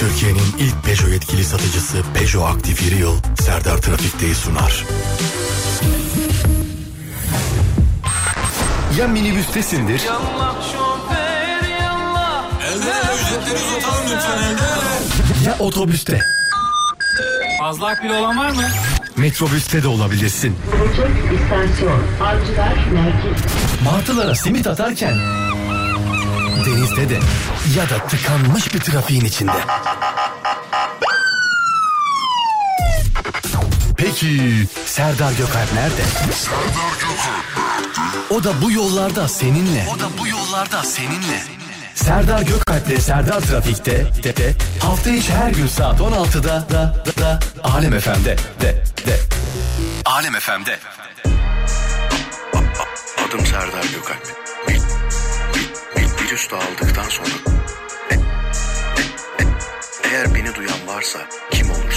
Türkiye'nin ilk Peugeot yetkili satıcısı Peugeot Aktif Yıl Serdar Trafik'teyi sunar. Ya minibüstesindir Yallah şoför yallah. Elde ücretleri uzatalım lütfen elde. ya otobüste. Fazla akbil olan var mı? Metrobüste de olabilirsin. Bulacak istasyon Avcılar Merkez. Martılara simit atarken denizde de ya da tıkanmış bir trafiğin içinde. Peki Serdar Gökalp nerede? O da bu yollarda seninle. O da bu yollarda seninle. Serdar Gökalp'le Serdar Trafik'te de, de, hafta içi her gün saat 16'da da, da, da Alem FM'de de, de. Alem FM'de. Adım Serdar Gökalp. Üstü aldıktan sonra. E, e, e, eğer beni duyan varsa kim lütfen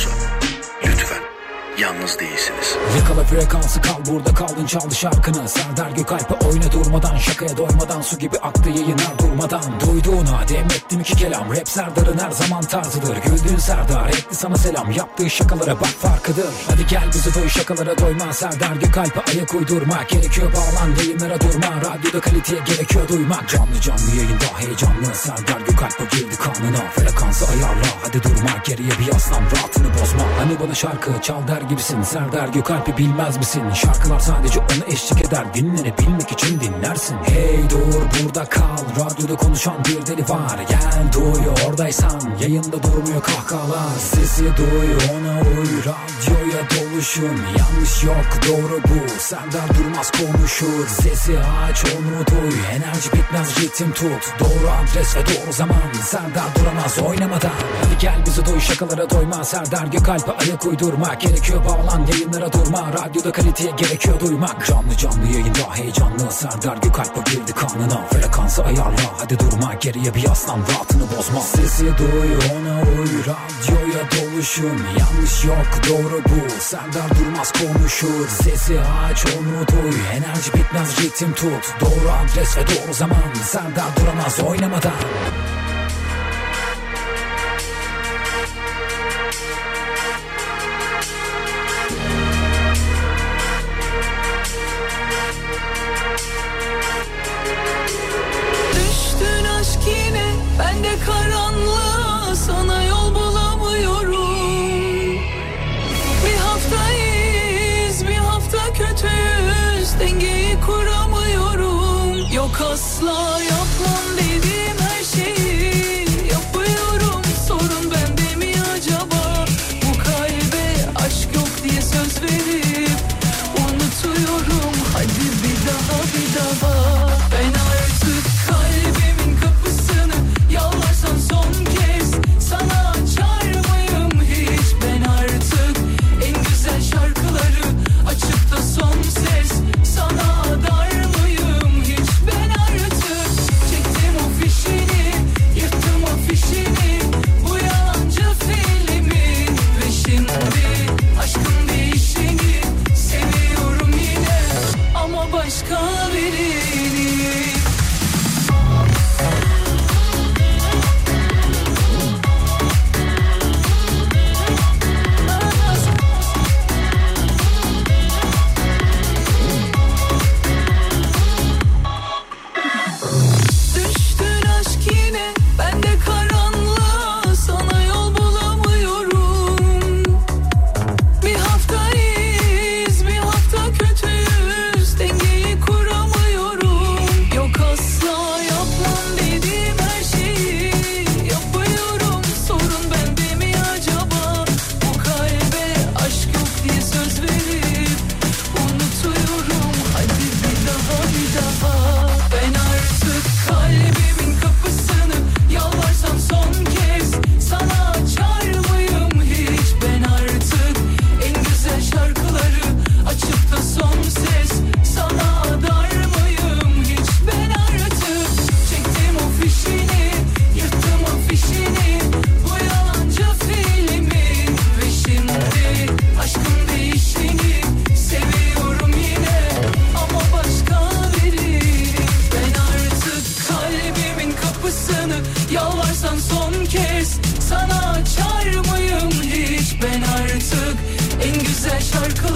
yalnız değilsiniz. Yakala frekansı kal burada kaldın çaldı şarkını. Serdar Gökalp'e oyna durmadan Şakaya doymadan su gibi aktı yayınlar durmadan. Duyduğuna demettim iki kelam. Rap Serdar'ın her zaman tarzıdır. Güldüğün Serdar etti sana selam. Yaptığı şakalara bak farkıdır. Hadi gel bizi doy şakalara doyma. Serdar Gökalp'e ayak uydurmak Gerekiyor bağlan yayınlara durma. Radyoda kaliteye gerekiyor duymak. Canlı canlı yayında heyecanlı. Serdar Gökalp'e girdi kanına. Frekansı ayarla hadi durma. Geriye bir yaslan rahatını bozma. Hani bana şarkı çal der gibisin. Serdar Gökalp'i bilmez misin? Şarkılar sadece ona eşlik eder. Dinlenebilmek için dinlersin. Hey dur burada kal. Radyoda konuşan bir deli var. Gel duy oradaysan. Yayında durmuyor kahkahalar. Sesi duy ona uy. Radyoya doluşun Yanlış yok doğru bu. Serdar Durmaz konuşur Sesi aç onu duy Enerji bitmez ritim tut. Doğru adres ve doğru zaman. Serdar duramaz oynamadan. Hadi gel bizi duy şakalara doyma. Serdar Gökalp'e ayak uydurmak Gerekiyor bağlan yayınlara durma. Radyoda kaliteye gerekiyor duymak. Canlı canlı yayında heyecanlı. Serdar Gökalp'e girdi kanına. Frekansı ayarla. Hadi durma Geriye bir yaslan rahatını bozma. Sesi duy ona uy. Radyoya doluşun. Yanlış yok doğru bu. Serdar Durmaz konuşur. Sesi aç onu duy. Enerji bitmez ritim tut. Doğru adres ve doğru zaman. Serdar duramaz oynamadan kuramıyorum Yok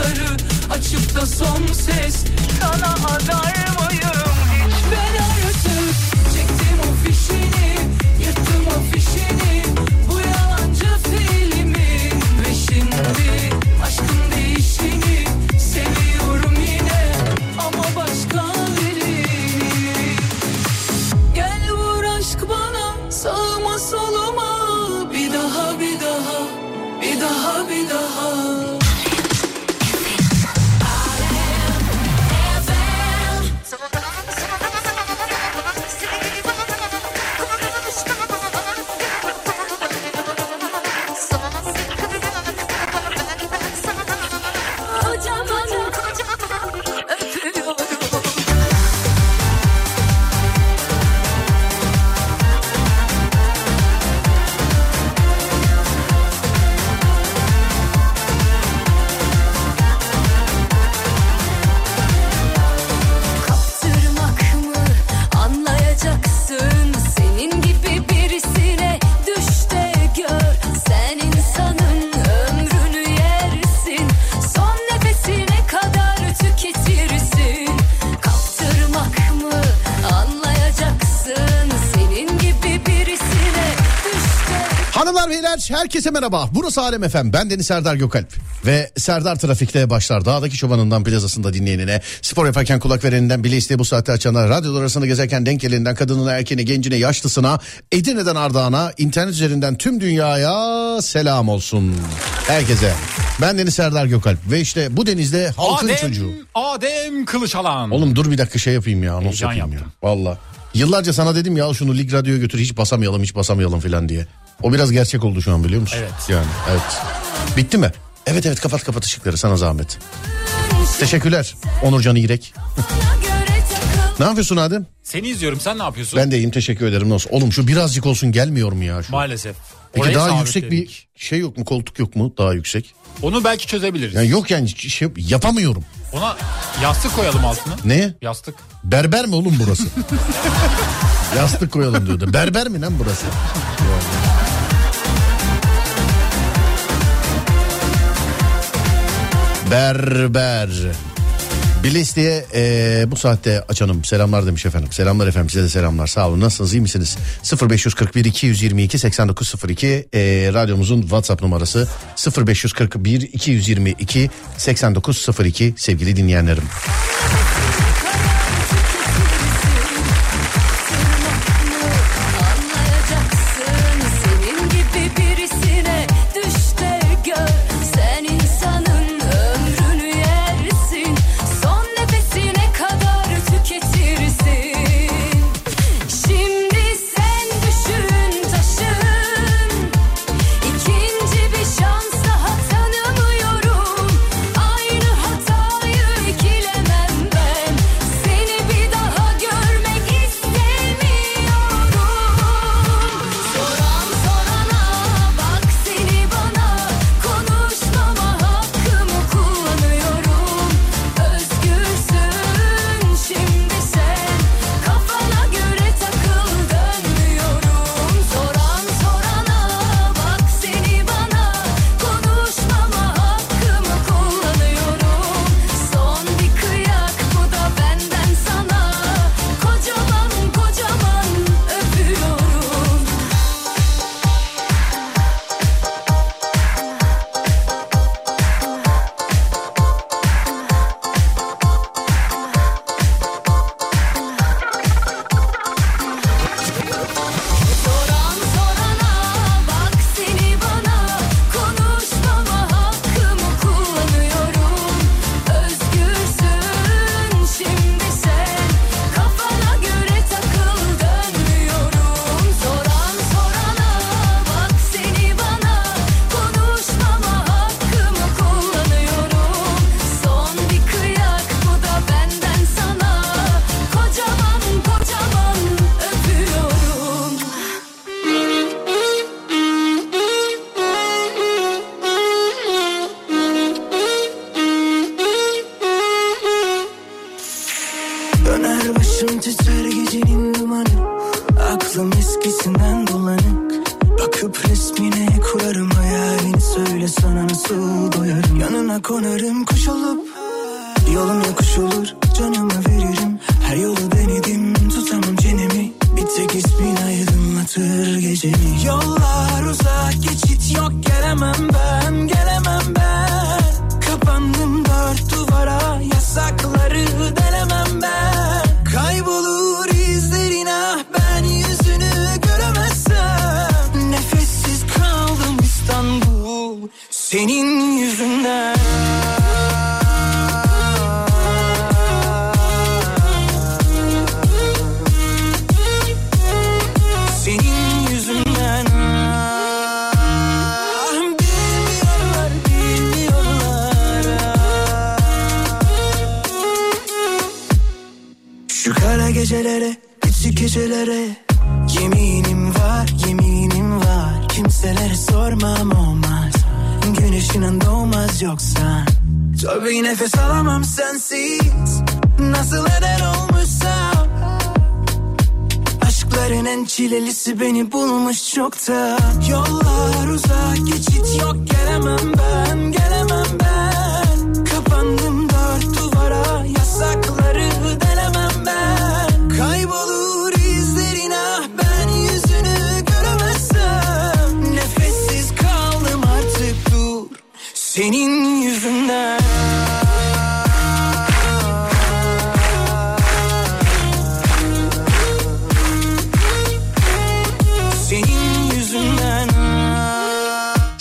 kapıları açıp da son ses sana aday herkese merhaba. Burası Alem Efem. Ben Deniz Serdar Gökalp. Ve Serdar Trafik'te başlar. Dağdaki çobanından plazasında dinleyenine, spor yaparken kulak vereninden bile isteye bu saatte açana, radyolar arasında gezerken denk geleninden kadınına, erkeğine, gencine, yaşlısına, Edirne'den Ardağan'a, internet üzerinden tüm dünyaya selam olsun. Herkese. Ben Deniz Serdar Gökalp. Ve işte bu denizde halkın çocuğu. Adem Kılıçalan. Oğlum dur bir dakika şey yapayım ya. Heyecan yapayım yaptım. ya. Valla. Yıllarca sana dedim ya şunu lig radyoya götür hiç basamayalım hiç basamayalım falan diye. O biraz gerçek oldu şu an biliyor musun? Evet. Yani evet. Bitti mi? Evet evet kapat kapat ışıkları sana zahmet. Teşekkürler Onurcan İrek. Ne yapıyorsun Adem? Seni izliyorum sen ne yapıyorsun? Ben de iyiyim teşekkür ederim. Nasıl? Oğlum şu birazcık olsun gelmiyor mu ya? Şu? Maalesef. Peki Orayı daha yüksek bir şey yok mu? Koltuk yok mu? Daha yüksek. Onu belki çözebiliriz. Yani yok yani şey, yapamıyorum. Ona yastık koyalım altına. Ne? Yastık. Berber mi oğlum burası? Yastık koyalım diyordu. Berber mi lan burası? Berber. Bir listeye e, bu saatte açanım. Selamlar demiş efendim. Selamlar efendim size de selamlar. Sağ olun. Nasılsınız iyi misiniz? 0541 222 8902 e, radyomuzun WhatsApp numarası 0541 222 8902 sevgili dinleyenlerim. Yolum yokuş olur canımı veririm. Her yolu denedim tutamam çenemi. Bir tek ismin aydınlatır gecemi. Yollar uzak geçit yok gelemem ben nefes alamam sensiz. Nasıl eder olmuşsam Aşkların en çilelisi beni bulmuş çokta Yollar uzak geçit yok gelemem ben Gelemem ben. Kapandım dört duvara Yasakları delemem ben. Kaybolur izlerin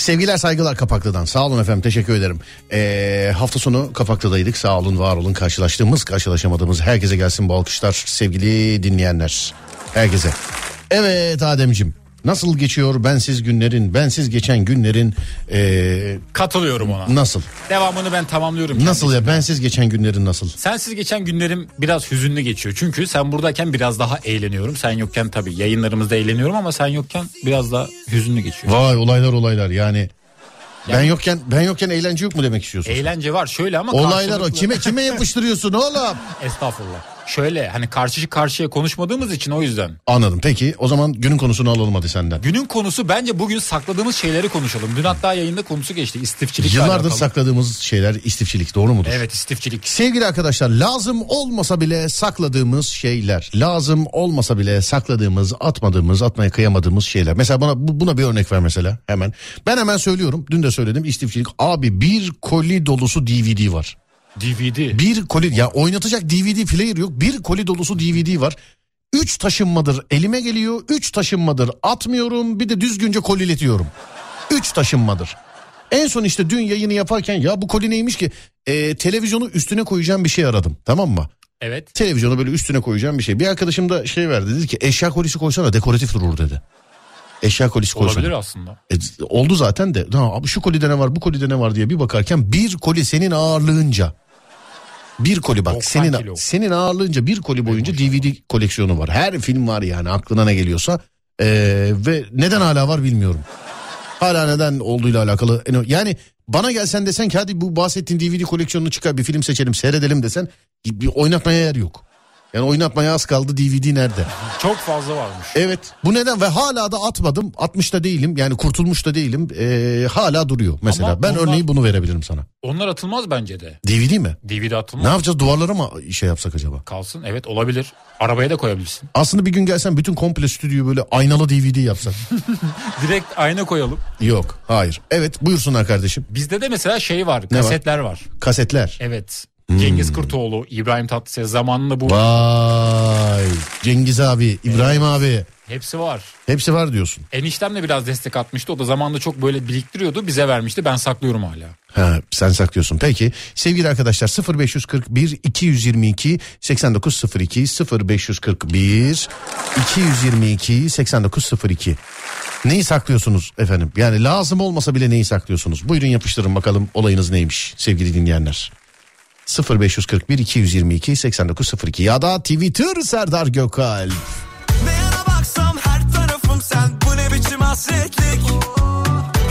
Sevgiler saygılar Kapaklı'dan. Sağ olun efendim teşekkür ederim. Ee, hafta sonu Kapaklı'daydık. Sağ olun var olun karşılaştığımız karşılaşamadığımız herkese gelsin bu alkışlar sevgili dinleyenler. Herkese. Evet Ademcim nasıl geçiyor bensiz günlerin bensiz geçen günlerin ee, Katılıyorum ona. nasıl? Devamını ben tamamlıyorum. Nasıl ya bensiz geçen günlerin nasıl? Sensiz geçen günlerim biraz hüzünlü geçiyor. Çünkü sen buradayken biraz daha eğleniyorum. Sen yokken tabii yayınlarımızda eğleniyorum ama sen yokken biraz daha hüzünlü geçiyor. Vay olaylar olaylar yani. Ben yokken ben yokken eğlence yok mu demek istiyorsun? Eğlence var şöyle ama Olaylar o karşılıklı- kime kime yapıştırıyorsun oğlum? Estağfurullah. Şöyle hani karşı karşıya konuşmadığımız için o yüzden. Anladım peki o zaman günün konusunu alalım hadi senden. Günün konusu bence bugün sakladığımız şeyleri konuşalım. Dün hatta yayında konusu geçti istifçilik. Yıllardır sakladığımız şeyler istifçilik doğru mudur? Evet istifçilik. Sevgili arkadaşlar lazım olmasa bile sakladığımız şeyler. Lazım olmasa bile sakladığımız, atmadığımız, atmaya kıyamadığımız şeyler. Mesela bana bu- buna bir örnek ver mesela hemen. Ben hemen söylüyorum. Dün de söyledim istifçilik. Abi bir koli dolusu DVD var. DVD. Bir koli ya oynatacak DVD player yok. Bir koli dolusu DVD var. Üç taşınmadır elime geliyor. Üç taşınmadır atmıyorum. Bir de düzgünce koliletiyorum. Üç taşınmadır. En son işte dün yayını yaparken ya bu koli neymiş ki? Ee, televizyonu üstüne koyacağım bir şey aradım. Tamam mı? Evet. Televizyonu böyle üstüne koyacağım bir şey. Bir arkadaşım da şey verdi. Dedi ki eşya kolisi koysana dekoratif durur dedi. Eşya kolisi koysana. Olabilir aslında. E, oldu zaten de. Ha, şu kolide ne var bu kolide ne var diye bir bakarken bir koli senin ağırlığınca. Bir koli bak 90 senin kilo. senin ağırlığınca bir koli boyunca DVD koleksiyonu var. Her film var yani aklına ne geliyorsa. Ee, ve neden hala var bilmiyorum. Hala neden olduğuyla alakalı. Yani bana gelsen desen ki hadi bu bahsettiğin DVD koleksiyonunu çıkar bir film seçelim seyredelim desen bir oynatmaya yer yok. Yani oynatmaya az kaldı DVD nerede? Çok fazla varmış. Evet bu neden ve hala da atmadım 60 da değilim yani kurtulmuş da değilim Ee, hala duruyor mesela Ama ben onlar- örneği bunu verebilirim sana. Onlar atılmaz bence de. DVD mi? DVD atılmaz. Ne yapacağız duvarlara mı şey yapsak acaba? Kalsın evet olabilir. Arabaya da koyabilirsin. Aslında bir gün gelsen bütün komple stüdyoyu böyle aynalı DVD yapsak. Direkt ayna koyalım. Yok hayır. Evet buyursunlar kardeşim. Bizde de mesela şey var Ne var? kasetler var. Kasetler. Evet. Cengiz Kurtoğlu, İbrahim Tatlıses zamanında bu Vay Cengiz abi İbrahim abi hepsi var. hepsi var diyorsun. Eniştem de biraz destek atmıştı. O da zamanında çok böyle biriktiriyordu. Bize vermişti. Ben saklıyorum hala. Ha, sen saklıyorsun. Peki sevgili arkadaşlar 0541 222 8902 0541 222 8902 Neyi saklıyorsunuz efendim? Yani lazım olmasa bile neyi saklıyorsunuz? Buyurun yapıştırın bakalım olayınız neymiş sevgili dinleyenler. 0541 222 8902 ya da Twitter Serdar Gökalp. Ne yana baksam her tarafım sen. Bu ne biçim hasretlik?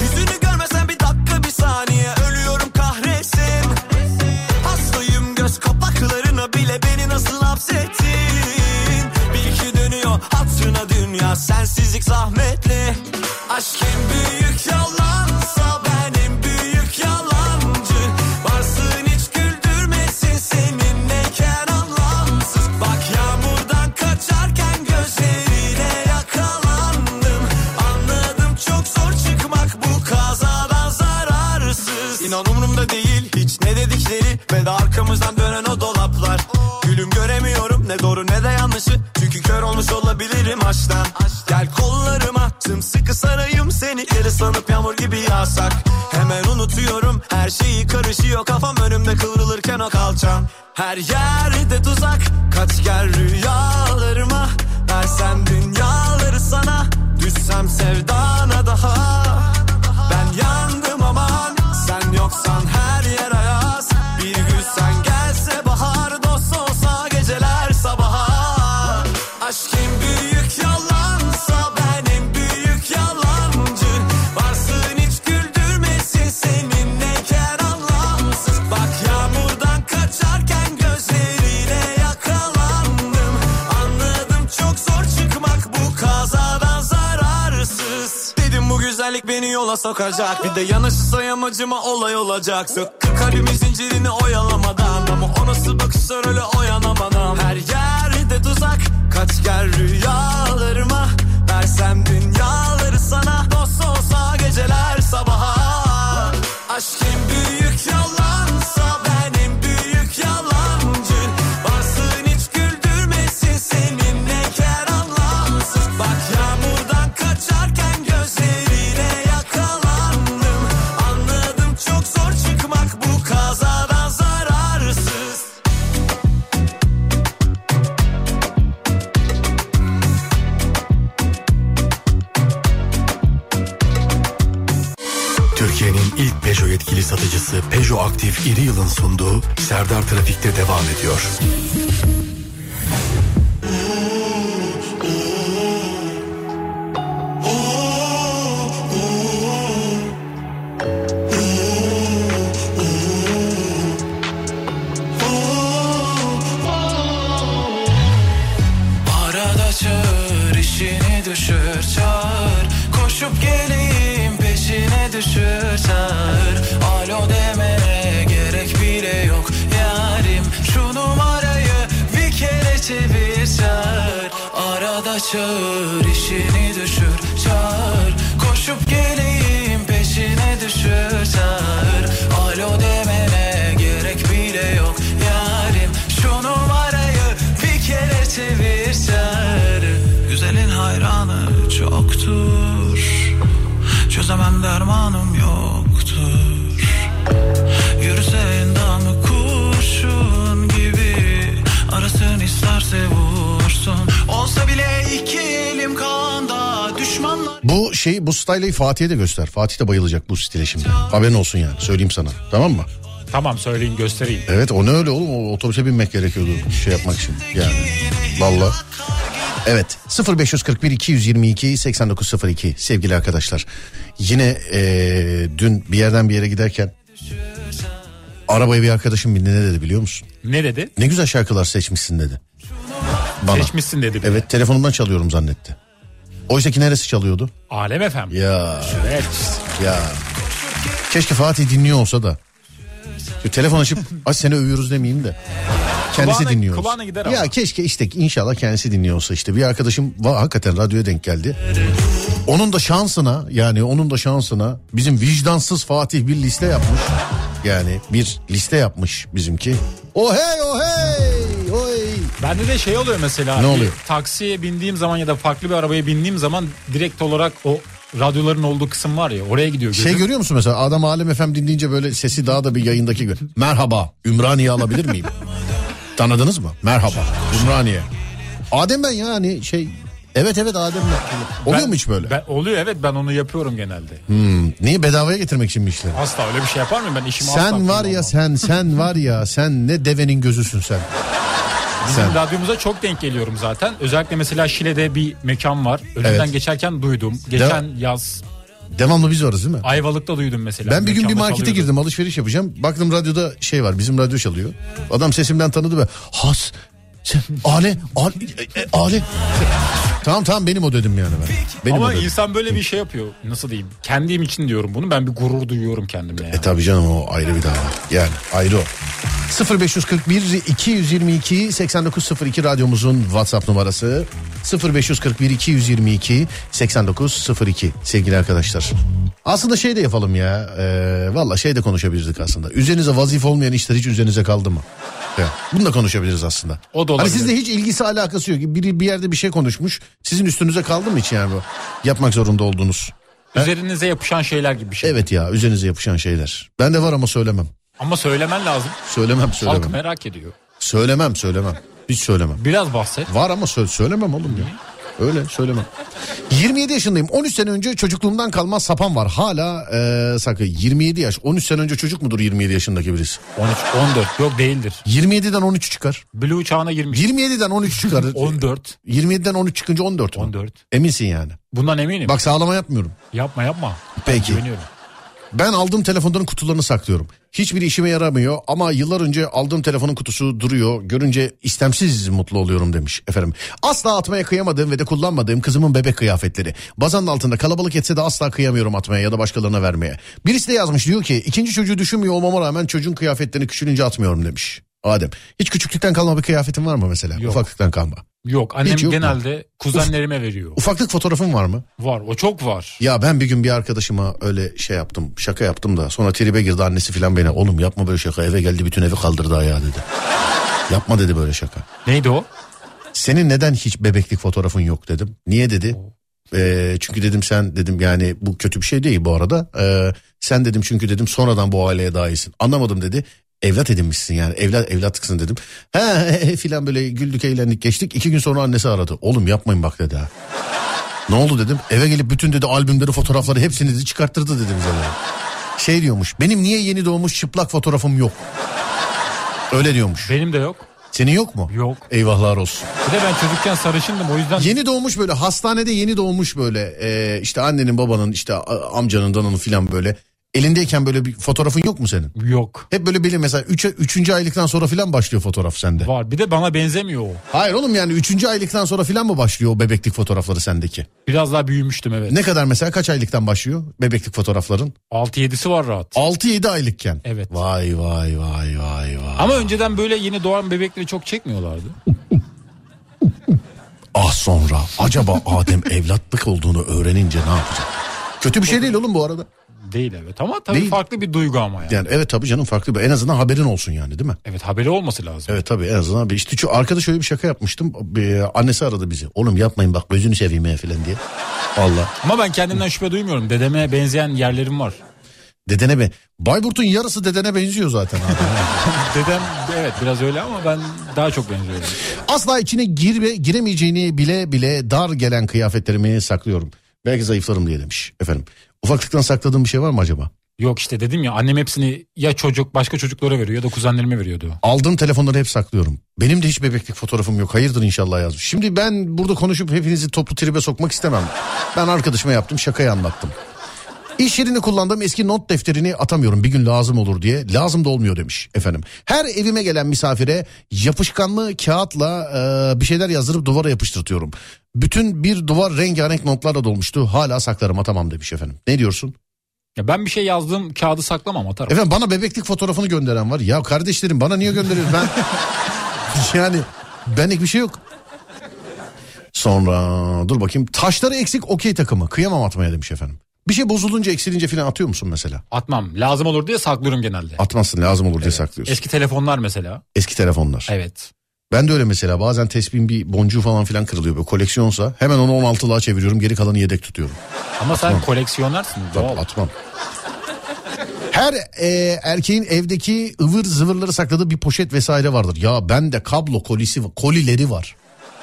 Yüzünü görmesen bir dakika bir saniye. Ölüyorum kahretsin. Hastayım göz kapaklarına bile Beni nasıl hapsettin? Bil ki dönüyor hatırına dünya. Sensizlik zahmetli. Aşk en büyük yalansa o kalçam Her yerde tuzak. Kaç gel rüyalarıma Versem dünyaları yola sokacak Bir de yanışırsa yamacıma olay olacak Sıkkı kalbimin zincirini oyalamadan Ama o nasıl bakışlar öyle İri Yıl'ın sunduğu Serdar Trafik'te devam ediyor. Arada çağır işini düşür çağır. Koşup geleyim peşine düşür çağır. Alo demene gerek bile yok yarim. Şu numarayı bir kere çevir çağır. Güzelin hayranı çoktur. Çözemem dermanım Bu şey bu style'ı Fatih'e de göster. Fatih de bayılacak bu stile şimdi. Haberin olsun yani. Söyleyeyim sana. Tamam mı? Tamam söyleyin göstereyim. Evet o ne öyle oğlum o otobüse binmek gerekiyordu şey yapmak için yani valla. Evet 0541 222 8902 sevgili arkadaşlar yine eee, dün bir yerden bir yere giderken arabaya bir arkadaşım bindi ne dedi biliyor musun? Ne dedi? Ne güzel şarkılar seçmişsin dedi. Bana. Seçmişsin dedi. bir de. Evet telefonumdan çalıyorum zannetti. Oysa ki neresi çalıyordu? Alem efendim. Ya Evet. ya keşke Fatih dinliyor olsa da. Şu telefon açıp aç seni övüyoruz demeyeyim de. Kendisi Kulağına- dinliyor. kulağına gider ama. Ya keşke işte inşallah kendisi dinliyor olsa işte. Bir arkadaşım var hakikaten radyoya denk geldi. Onun da şansına yani onun da şansına bizim vicdansız Fatih bir liste yapmış. Yani bir liste yapmış bizimki. Oh hey oh hey. Bende de şey oluyor mesela. Ne oluyor? Taksiye bindiğim zaman ya da farklı bir arabaya bindiğim zaman direkt olarak o radyoların olduğu kısım var ya oraya gidiyor gözüm. Şey görüyor musun mesela adam Alem FM dinleyince böyle sesi daha da bir yayındaki gibi. Merhaba Ümraniye alabilir miyim? Tanıdınız mı? Merhaba Ümraniye. Adem ben yani şey evet evet Adem ben. Oluyor Ben- mu hiç böyle? Ben, oluyor evet ben onu yapıyorum genelde. Hmm, niye bedavaya getirmek için mi işleri? Asla öyle bir şey yapar mıyım ben işimi Sen var ya sen sen var ya sen ne devenin gözüsün sen. Bizim Sen. radyomuza çok denk geliyorum zaten. Özellikle mesela Şile'de bir mekan var. Önünden Evet. geçerken duydum. Geçen yaz Devamlı biz varız değil mi? Ayvalık'ta duydum mesela. Ben bir gün bir Mekanda markete çalıyordu. girdim alışveriş yapacağım. Baktım radyoda şey var bizim radyo çalıyor. Adam sesimden tanıdı ve has ale ale e, ale. tamam tamam benim o dedim yani ben. Benim Ama o dedim. insan böyle bir şey yapıyor. Nasıl diyeyim? Kendim için diyorum bunu. Ben bir gurur duyuyorum kendimle. Yani. E tabi canım o ayrı bir dava. Yani ayrı o. 0541 222 8902 radyomuzun WhatsApp numarası. 0541 222 8902 sevgili arkadaşlar. Aslında şey de yapalım ya. E, Valla şey de konuşabilirdik aslında. Üzerinize vazife olmayan işler hiç üzerinize kaldı mı? Ya, bunu da konuşabiliriz aslında. O da Hani olabilir. sizde hiç ilgisi alakası yok. Biri bir yerde bir şey konuşmuş. Sizin üstünüze kaldı mı hiç yani bu? Yapmak zorunda olduğunuz. Üzerinize yapışan şeyler gibi bir şey. Evet ya üzerinize yapışan şeyler. Ben de var ama söylemem. Ama söylemen lazım. Söylemem söylemem. Halk merak ediyor. Söylemem söylemem. Hiç söylemem. Biraz bahset. Var ama sö- söylemem oğlum ya. Öyle söylemem. 27 yaşındayım. 13 sene önce çocukluğumdan kalma sapan var. Hala e, sakın 27 yaş. 13 sene önce çocuk mudur 27 yaşındaki birisi? 13, 14 yok değildir. 27'den 13 çıkar. Blue çağına girmiş. 27'den 13 çıkar. 14. 27'den 13 çıkınca 14 mu? 14. Eminsin yani. Bundan eminim. Bak sağlama yapmıyorum. Yapma yapma. Peki. Güveniyorum. Ben aldığım telefonların kutularını saklıyorum. Hiçbir işime yaramıyor ama yıllar önce aldığım telefonun kutusu duruyor. Görünce istemsiz mutlu oluyorum demiş efendim. Asla atmaya kıyamadığım ve de kullanmadığım kızımın bebek kıyafetleri. Bazanın altında kalabalık etse de asla kıyamıyorum atmaya ya da başkalarına vermeye. Birisi de yazmış diyor ki ikinci çocuğu düşünmüyor olmama rağmen çocuğun kıyafetlerini küçülünce atmıyorum demiş. Adem hiç küçüklükten kalma bir kıyafetin var mı mesela? Yok. Ufaklıktan kalma. Yok annem Hiç yok mu? genelde kuzenlerime veriyor. Ufaklık fotoğrafın var mı? Var o çok var. Ya ben bir gün bir arkadaşıma öyle şey yaptım şaka yaptım da sonra tribe girdi annesi filan beni oğlum yapma böyle şaka eve geldi bütün evi kaldırdı ayağa dedi. Yapma dedi böyle şaka. Neydi o? Senin neden hiç bebeklik fotoğrafın yok dedim. Niye dedi? Ee, çünkü dedim sen dedim yani bu kötü bir şey değil bu arada. Ee, sen dedim çünkü dedim sonradan bu aileye dahilsin. Anlamadım dedi. Evlat edinmişsin yani evlat evlatlıksın dedim. He, filan böyle güldük eğlendik geçtik. İki gün sonra annesi aradı. Oğlum yapmayın bak dedi ha. Ne oldu dedim. Eve gelip bütün dedi albümleri fotoğrafları hepsini dedi çıkarttırdı dedim böyle. Şey diyormuş benim niye yeni doğmuş çıplak fotoğrafım yok. Öyle diyormuş. Benim de yok. Senin yok mu? Yok. Eyvahlar olsun. Bir de ben çocukken sarışındım o yüzden. Yeni doğmuş böyle hastanede yeni doğmuş böyle e, işte annenin babanın işte amcanın dananın filan böyle. Elindeyken böyle bir fotoğrafın yok mu senin? Yok. Hep böyle belli mesela 3. Üç, 3. aylıktan sonra filan başlıyor fotoğraf sende. Var bir de bana benzemiyor o. Hayır oğlum yani 3. aylıktan sonra filan mı başlıyor o bebeklik fotoğrafları sendeki? Biraz daha büyümüştüm evet. Ne kadar mesela kaç aylıktan başlıyor bebeklik fotoğrafların? 6-7'si var rahat. 6-7 aylıkken. Evet. Vay vay vay vay vay. Ama önceden böyle yeni doğan bebekleri çok çekmiyorlardı. Ah sonra acaba Adem evlatlık olduğunu öğrenince ne yapacak? Kötü bir şey değil oğlum bu arada. Değil evet ama tabii Değil. farklı bir duygu ama yani. Yani evet tabii canım farklı bir en azından haberin olsun yani değil mi? Evet haberi olması lazım. Evet tabii en azından bir işte şu arkada şöyle bir şaka yapmıştım. Bir, annesi aradı bizi. Oğlum yapmayın bak gözünü seveyim ya falan diye. Valla. Ama ben kendimden şüphe duymuyorum. Dedeme benzeyen yerlerim var. Dedene be. Bayburt'un yarısı dedene benziyor zaten abi. Dedem evet biraz öyle ama ben daha çok benziyorum. Asla içine girme, giremeyeceğini bile bile dar gelen kıyafetlerimi saklıyorum. Belki zayıflarım diye demiş efendim. Ufaklıktan sakladığın bir şey var mı acaba? Yok işte dedim ya annem hepsini ya çocuk başka çocuklara veriyor ya da kuzenlerime veriyordu. Aldığım telefonları hep saklıyorum. Benim de hiç bebeklik fotoğrafım yok. Hayırdır inşallah yazmış. Şimdi ben burada konuşup hepinizi toplu tribe sokmak istemem. Ben arkadaşıma yaptım şakayı anlattım. İş yerinde kullandığım eski not defterini atamıyorum bir gün lazım olur diye. Lazım da olmuyor demiş efendim. Her evime gelen misafire yapışkanlı kağıtla e, bir şeyler yazdırıp duvara yapıştırtıyorum. Bütün bir duvar rengarenk notlarla dolmuştu. Hala saklarım atamam demiş efendim. Ne diyorsun? Ya ben bir şey yazdığım kağıdı saklamam atarım. Efendim bana bebeklik fotoğrafını gönderen var. Ya kardeşlerim bana niye gönderiyorsun ben? yani benlik bir şey yok. Sonra dur bakayım taşları eksik okey takımı kıyamam atmaya demiş efendim. Bir şey bozulunca eksilince falan atıyor musun mesela? Atmam. Lazım olur diye saklıyorum genelde. Atmazsın lazım olur diye saklıyorsun. Eski telefonlar mesela. Eski telefonlar. Evet. Ben de öyle mesela bazen tespihin bir boncuğu falan filan kırılıyor. Böyle koleksiyonsa hemen onu 16'lığa çeviriyorum geri kalanı yedek tutuyorum. Ama sen koleksiyonersın. Tabii, Doğal. atmam. Her e, erkeğin evdeki ıvır zıvırları sakladığı bir poşet vesaire vardır. Ya ben de kablo kolisi kolileri var.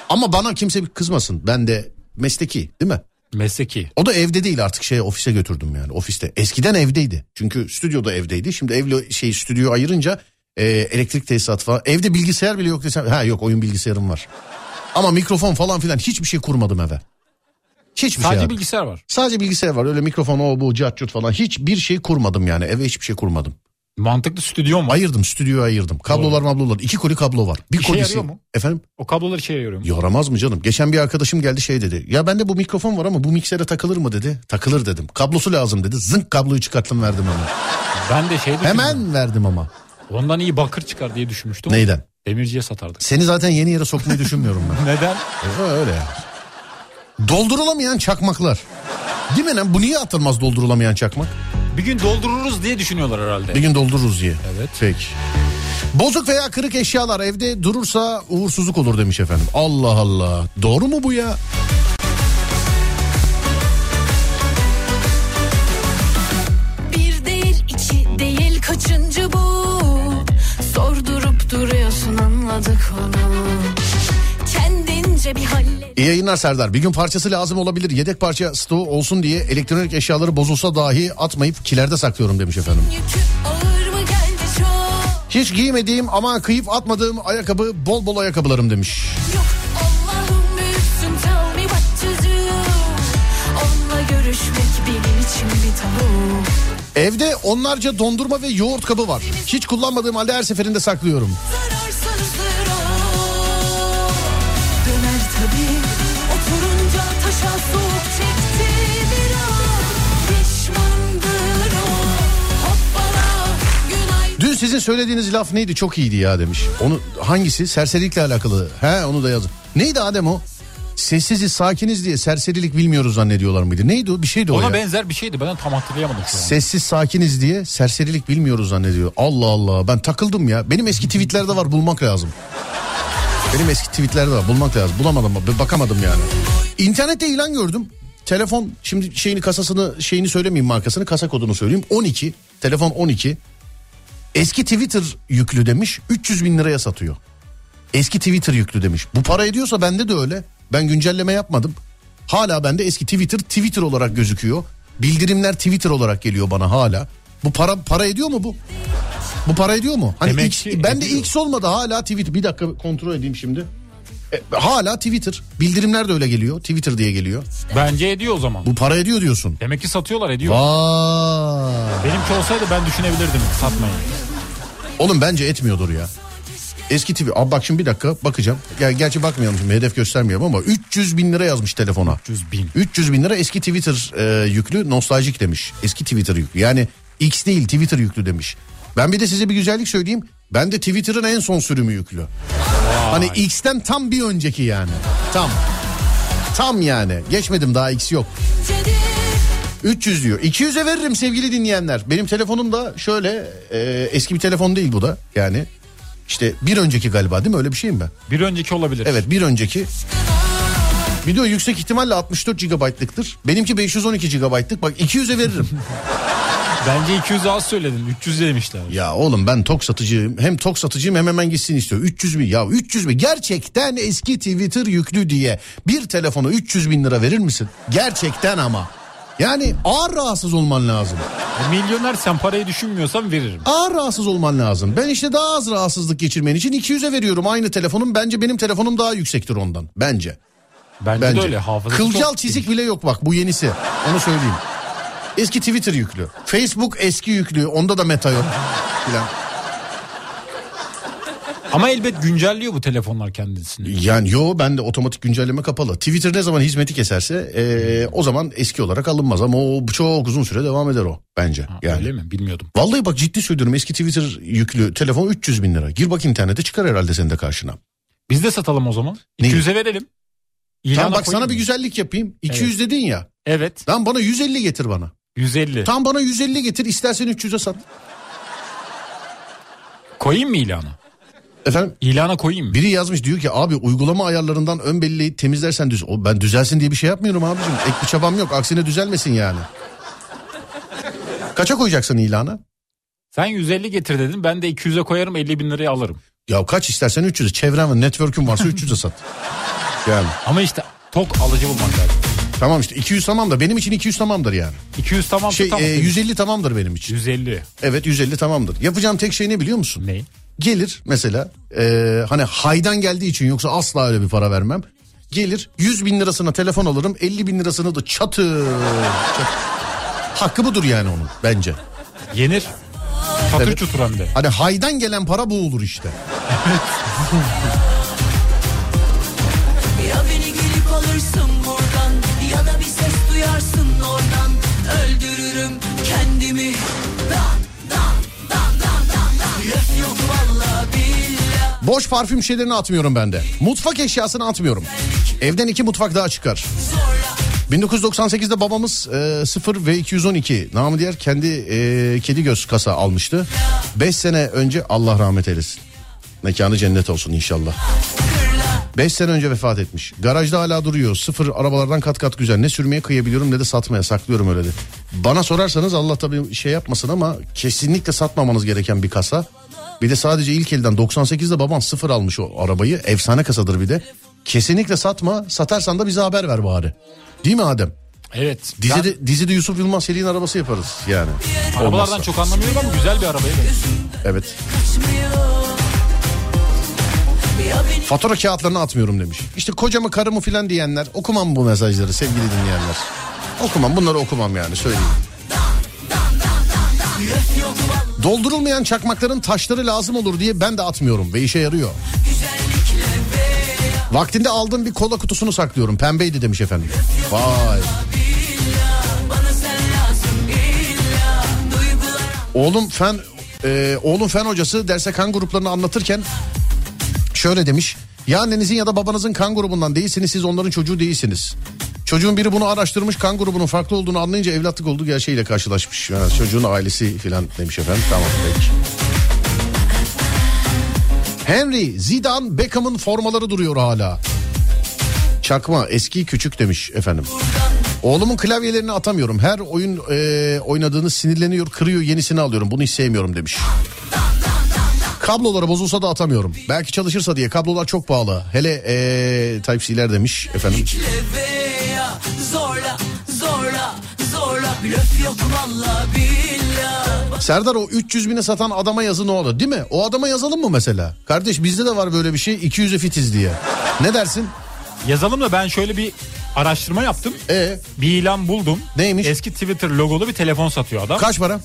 Ama bana kimse bir kızmasın. Ben de mesleki değil mi? Mesleki. O da evde değil artık şey ofise götürdüm yani ofiste. Eskiden evdeydi. Çünkü stüdyoda evdeydi. Şimdi evle şey stüdyo ayırınca e, elektrik tesisatı falan. Evde bilgisayar bile yok desem. Ha yok oyun bilgisayarım var. Ama mikrofon falan filan hiçbir şey kurmadım eve. Hiçbir Sadece şey abi. bilgisayar var. Sadece bilgisayar var. Öyle mikrofon o bu cat cut falan. Hiçbir şey kurmadım yani. Eve hiçbir şey kurmadım. Mantıklı stüdyom var. Ayırdım stüdyoyu ayırdım. Kablolar mablolar. iki koli kablo var. Bir İşe kolisi. yarıyor mu? Efendim? O kablolar işe yarıyor mu? Yaramaz mı canım? Geçen bir arkadaşım geldi şey dedi. Ya bende bu mikrofon var ama bu miksere takılır mı dedi. Takılır dedim. Kablosu lazım dedi. Zınk kabloyu çıkarttım verdim ona. Ben de şey düşündüm. Hemen verdim ama. Ondan iyi bakır çıkar diye düşünmüştüm. Neyden? Demirciye satardık. Seni zaten yeni yere sokmayı düşünmüyorum ben. Neden? E, Öyle ya. Doldurulamayan çakmaklar. Değil mi lan? Bu niye atılmaz doldurulamayan çakmak? Bir gün doldururuz diye düşünüyorlar herhalde. Bir gün doldururuz diye. Evet. Peki. Bozuk veya kırık eşyalar evde durursa uğursuzluk olur demiş efendim. Allah Allah. Doğru mu bu ya? Bir değil iki değil kaçıncı bu? Sordurup duruyorsun anladık onu. İyi yayınlar Serdar. Bir gün parçası lazım olabilir. Yedek parça stoğu olsun diye elektronik eşyaları bozulsa dahi atmayıp kilerde saklıyorum demiş efendim. Hiç giymediğim ama kıyıp atmadığım ayakkabı bol bol ayakkabılarım demiş. Yok Evde onlarca dondurma ve yoğurt kabı var. Hiç kullanmadığım halde her seferinde saklıyorum. Zararsanız sizin söylediğiniz laf neydi çok iyiydi ya demiş. Onu hangisi? Serserilikle alakalı. He onu da yazın. Neydi Adem o? Sessiziz sakiniz diye serserilik bilmiyoruz zannediyorlar mıydı? Neydi o? Bir şeydi o Ona ya. benzer bir şeydi ben tam hatırlayamadım şu an. Sessiz sakiniz diye serserilik bilmiyoruz zannediyor. Allah Allah ben takıldım ya. Benim eski tweetlerde var bulmak lazım. Benim eski tweetlerde var bulmak lazım. Bulamadım bakamadım yani. İnternette ilan gördüm. Telefon şimdi şeyini kasasını şeyini söylemeyeyim markasını kasa kodunu söyleyeyim. 12 telefon 12 eski Twitter yüklü demiş 300 bin liraya satıyor. Eski Twitter yüklü demiş. Bu para ediyorsa bende de öyle. Ben güncelleme yapmadım. Hala bende eski Twitter Twitter olarak gözüküyor. Bildirimler Twitter olarak geliyor bana hala. Bu para para ediyor mu bu? Bu para ediyor mu? Hani Demek X, bende ediyor. X olmadı hala Twitter. Bir dakika kontrol edeyim şimdi. E, hala Twitter. Bildirimler de öyle geliyor. Twitter diye geliyor. Bence ediyor o zaman. Bu para ediyor diyorsun. Demek ki satıyorlar ediyor. Vay. Benimki olsaydı ben düşünebilirdim satmayı. Oğlum bence etmiyordur ya. Eski TV. Abi bak şimdi bir dakika bakacağım. Ger gerçi bakmayalım şimdi hedef göstermiyorum ama 300 bin lira yazmış telefona. 300 bin. 300 bin lira eski Twitter e, yüklü nostaljik demiş. Eski Twitter yüklü yani X değil Twitter yüklü demiş. Ben bir de size bir güzellik söyleyeyim. Ben de Twitter'ın en son sürümü yüklü. Hani X'ten tam bir önceki yani. Tam. Tam yani. Geçmedim daha X yok. cedir 300 diyor. 200'e veririm sevgili dinleyenler. Benim telefonum da şöyle e, eski bir telefon değil bu da. Yani işte bir önceki galiba değil mi? Öyle bir şeyim ben. Bir önceki olabilir. Evet bir önceki. Video yüksek ihtimalle 64 GB'lıktır. Benimki 512 GB'lık. Bak 200'e veririm. Bence 200 az söyledin. 300 demişler. ya oğlum ben tok satıcıyım. Hem tok satıcıyım hem hemen gitsin istiyor. 300 bin ya 300 bin. Gerçekten eski Twitter yüklü diye bir telefona 300 bin lira verir misin? Gerçekten ama. Yani ağır rahatsız olman lazım. E, milyoner sen parayı düşünmüyorsan veririm. Ağır rahatsız olman lazım. Ben işte daha az rahatsızlık geçirmen için 200'e veriyorum aynı telefonum. Bence benim telefonum daha yüksektir ondan. Bence. Bence, Bence. de öyle. Hafızası Kılcal çizik bile yok bak bu yenisi. Onu söyleyeyim. Eski Twitter yüklü. Facebook eski yüklü. Onda da meta yok. Filan. Ama elbet güncelliyor bu telefonlar kendisini. Yani yo bende otomatik güncelleme kapalı. Twitter ne zaman hizmeti keserse eee, o zaman eski olarak alınmaz ama o çok uzun süre devam eder o bence. Ha, yani. Öyle mi? Bilmiyordum. Vallahi bak ciddi söylüyorum eski Twitter yüklü telefon 300 bin lira. Gir bak internete çıkar herhalde senin de karşına. Biz de satalım o zaman. Neyi? 200'e verelim. İlana Tamam bak sana bir mı? güzellik yapayım. 200 dedin ya. Evet. Tamam bana 150 getir bana. 150. Tam bana 150 getir istersen 300'e sat. Koyayım mı ilana? Efendim İlana koyayım mı? biri yazmış diyor ki abi uygulama ayarlarından ön belleği temizlersen düz. O, ben düzelsin diye bir şey yapmıyorum abicim. Ek bir çabam yok aksine düzelmesin yani. Kaça koyacaksın ilana? Sen 150 getir dedin. Ben de 200'e koyarım 50 bin liraya alırım. Ya kaç istersen 300'e. Çevren ve network'ün varsa 300'e sat. Yani Ama işte tok alıcı bulmak lazım. Tamam işte 200 tamam da benim için 200 tamamdır yani. 200 tamam. Şey tamam. e, 150 tamamdır benim için. 150. Evet 150 tamamdır. Yapacağım tek şey ne biliyor musun? Ne? Gelir mesela e, hani haydan geldiği için yoksa asla öyle bir para vermem. Gelir 100 bin lirasına telefon alırım 50 bin lirasını da çatı. çat. Hakkı budur yani onun bence. Yenir. Çatır Evet. çutur hem de. Hani haydan gelen para bu olur işte. duyarsın oradan Öldürürüm kendimi Dan dan dan dan dan dan Löf yok valla billah Boş parfüm şişelerini atmıyorum ben de. Mutfak eşyasını atmıyorum. Evden iki mutfak daha çıkar. 1998'de babamız e, 0 ve 212 namı diğer kendi e, kedi göz kasa almıştı. 5 sene önce Allah rahmet eylesin. Mekanı cennet olsun inşallah. 5 sene önce vefat etmiş. Garajda hala duruyor. Sıfır arabalardan kat kat güzel. Ne sürmeye kıyabiliyorum ne de satmaya saklıyorum öyle de. Bana sorarsanız Allah tabii şey yapmasın ama kesinlikle satmamanız gereken bir kasa. Bir de sadece ilk elden 98'de baban sıfır almış o arabayı. Efsane kasadır bir de. Kesinlikle satma. Satarsan da bize haber ver bari. Değil mi Adem? Evet. Dizide, dizide Yusuf Yılmaz Selin arabası yaparız yani. Arabalardan Olmazsa. çok anlamıyorum ama güzel bir arabaya benziyor. Evet. Fatura kağıtlarını atmıyorum demiş. İşte kocamı karımı filan diyenler okumam bu mesajları sevgili dinleyenler. Okumam bunları okumam yani söyleyeyim. Doldurulmayan çakmakların taşları lazım olur diye ben de atmıyorum ve işe yarıyor. Vaktinde aldığım bir kola kutusunu saklıyorum. Pembeydi demiş efendim. Vay. Oğlum fen e, oğlum fen hocası derse kan gruplarını anlatırken şöyle demiş. Ya annenizin ya da babanızın kan grubundan değilsiniz siz onların çocuğu değilsiniz. Çocuğun biri bunu araştırmış kan grubunun farklı olduğunu anlayınca evlatlık olduğu gerçeğiyle karşılaşmış. Yani çocuğun ailesi filan demiş efendim. Tamam peki. Henry, Zidane, Beckham'ın formaları duruyor hala. Çakma eski küçük demiş efendim. Oğlumun klavyelerini atamıyorum. Her oyun e, oynadığını sinirleniyor, kırıyor, yenisini alıyorum. Bunu hiç sevmiyorum demiş. Kabloları bozulsa da atamıyorum. Belki çalışırsa diye kablolar çok pahalı. Hele e, Type-C'ler demiş efendim. veya zorla zorla zorla blöf yok valla billah. Serdar o 300 bine satan adama yazı ne olur değil mi? O adama yazalım mı mesela? Kardeş bizde de var böyle bir şey 200'e fitiz diye. Ne dersin? Yazalım da ben şöyle bir araştırma yaptım. E Bir ilan buldum. Neymiş? Eski Twitter logolu bir telefon satıyor adam. kaç para?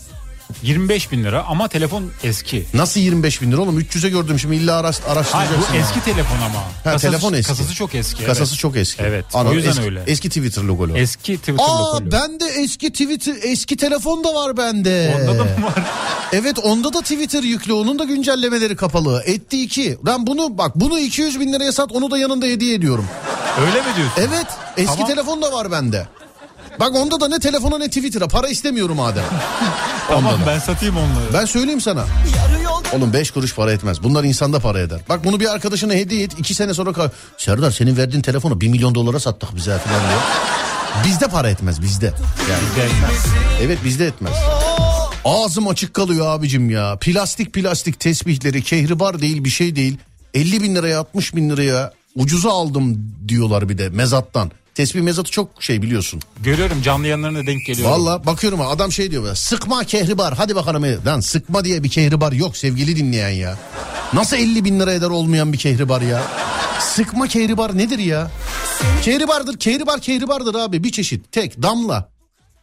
25 bin lira ama telefon eski. Nasıl 25 bin lira oğlum 300'e gördüm şimdi illa araş, Hayır araştıracaksın. bu ya. eski telefon ama. Ha, telefon eski. Kasası çok eski. Kasası evet. çok eski. Evet Anladım. o yüzden eski, öyle. Eski Twitter logolu. Eski Twitter Aa logolu. ben de eski Twitter eski telefon da var bende. Onda da mı var? Evet onda da Twitter yüklü onun da güncellemeleri kapalı. Etti iki. Ben bunu bak bunu 200 bin liraya sat onu da yanında hediye ediyorum. Öyle mi diyorsun? Evet eski Tamam. telefon da var bende. Bak onda da ne telefona ne Twitter'a para istemiyorum Adem. Tamam Onda ben satayım onları. Ben söyleyeyim sana. Oğlum 5 kuruş para etmez. Bunlar insanda para eder. Bak bunu bir arkadaşına hediye et. 2 sene sonra Serdar senin verdiğin telefonu 1 milyon dolara sattık bize falan diyor. Bizde para etmez bizde. Yani Evet bizde etmez. Ağzım açık kalıyor abicim ya. Plastik plastik tesbihleri kehribar değil bir şey değil. 50 bin liraya 60 bin liraya ucuza aldım diyorlar bir de mezattan. Tesbih mezatı çok şey biliyorsun. Görüyorum canlı yanlarına denk geliyor. Valla bakıyorum adam şey diyor böyle sıkma kehribar hadi bakalım. Lan sıkma diye bir kehribar yok sevgili dinleyen ya. Nasıl 50 bin lira eder olmayan bir kehribar ya? Sıkma kehribar nedir ya? Kehribardır kehribar kehribardır abi bir çeşit tek damla.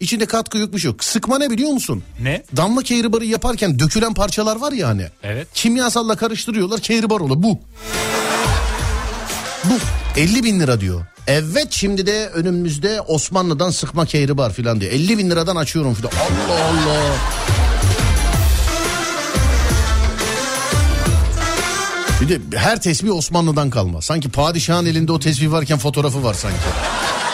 İçinde katkı yok bir şey yok. Sıkma ne biliyor musun? Ne? Damla kehribarı yaparken dökülen parçalar var ya hani. Evet. Kimyasalla karıştırıyorlar kehribar oluyor bu. Bu 50 bin lira diyor. Evet şimdi de önümüzde Osmanlı'dan sıkma kehribar filan diyor. 50 bin liradan açıyorum filan. Allah Allah. Bir de her tesbih Osmanlı'dan kalma. Sanki padişahın elinde o tesbih varken fotoğrafı var sanki.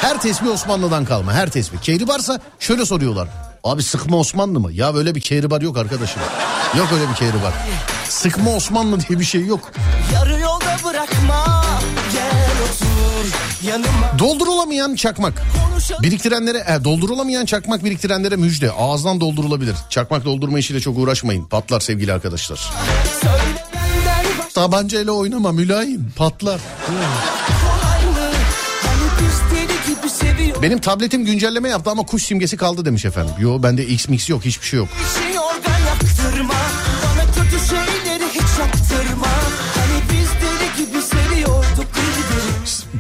Her tesbih Osmanlı'dan kalma her tesbih. Kehribarsa şöyle soruyorlar. Abi sıkma Osmanlı mı? Ya böyle bir kehribar yok arkadaşım. Yok öyle bir kehribar. Sıkma Osmanlı diye bir şey yok. Yarı yolda bırakma Doldurulamayan çakmak. Biriktirenlere, e, doldurulamayan çakmak biriktirenlere müjde. Ağızdan doldurulabilir. Çakmak doldurma işiyle çok uğraşmayın. Patlar sevgili arkadaşlar. Başka Tabancayla oynama mülayim. Patlar. Benim tabletim güncelleme yaptı ama kuş simgesi kaldı demiş efendim. Yo bende X mix yok hiçbir şey yok. Bir şey organ yaktırma Bana kötü şeyleri hiç yaptırma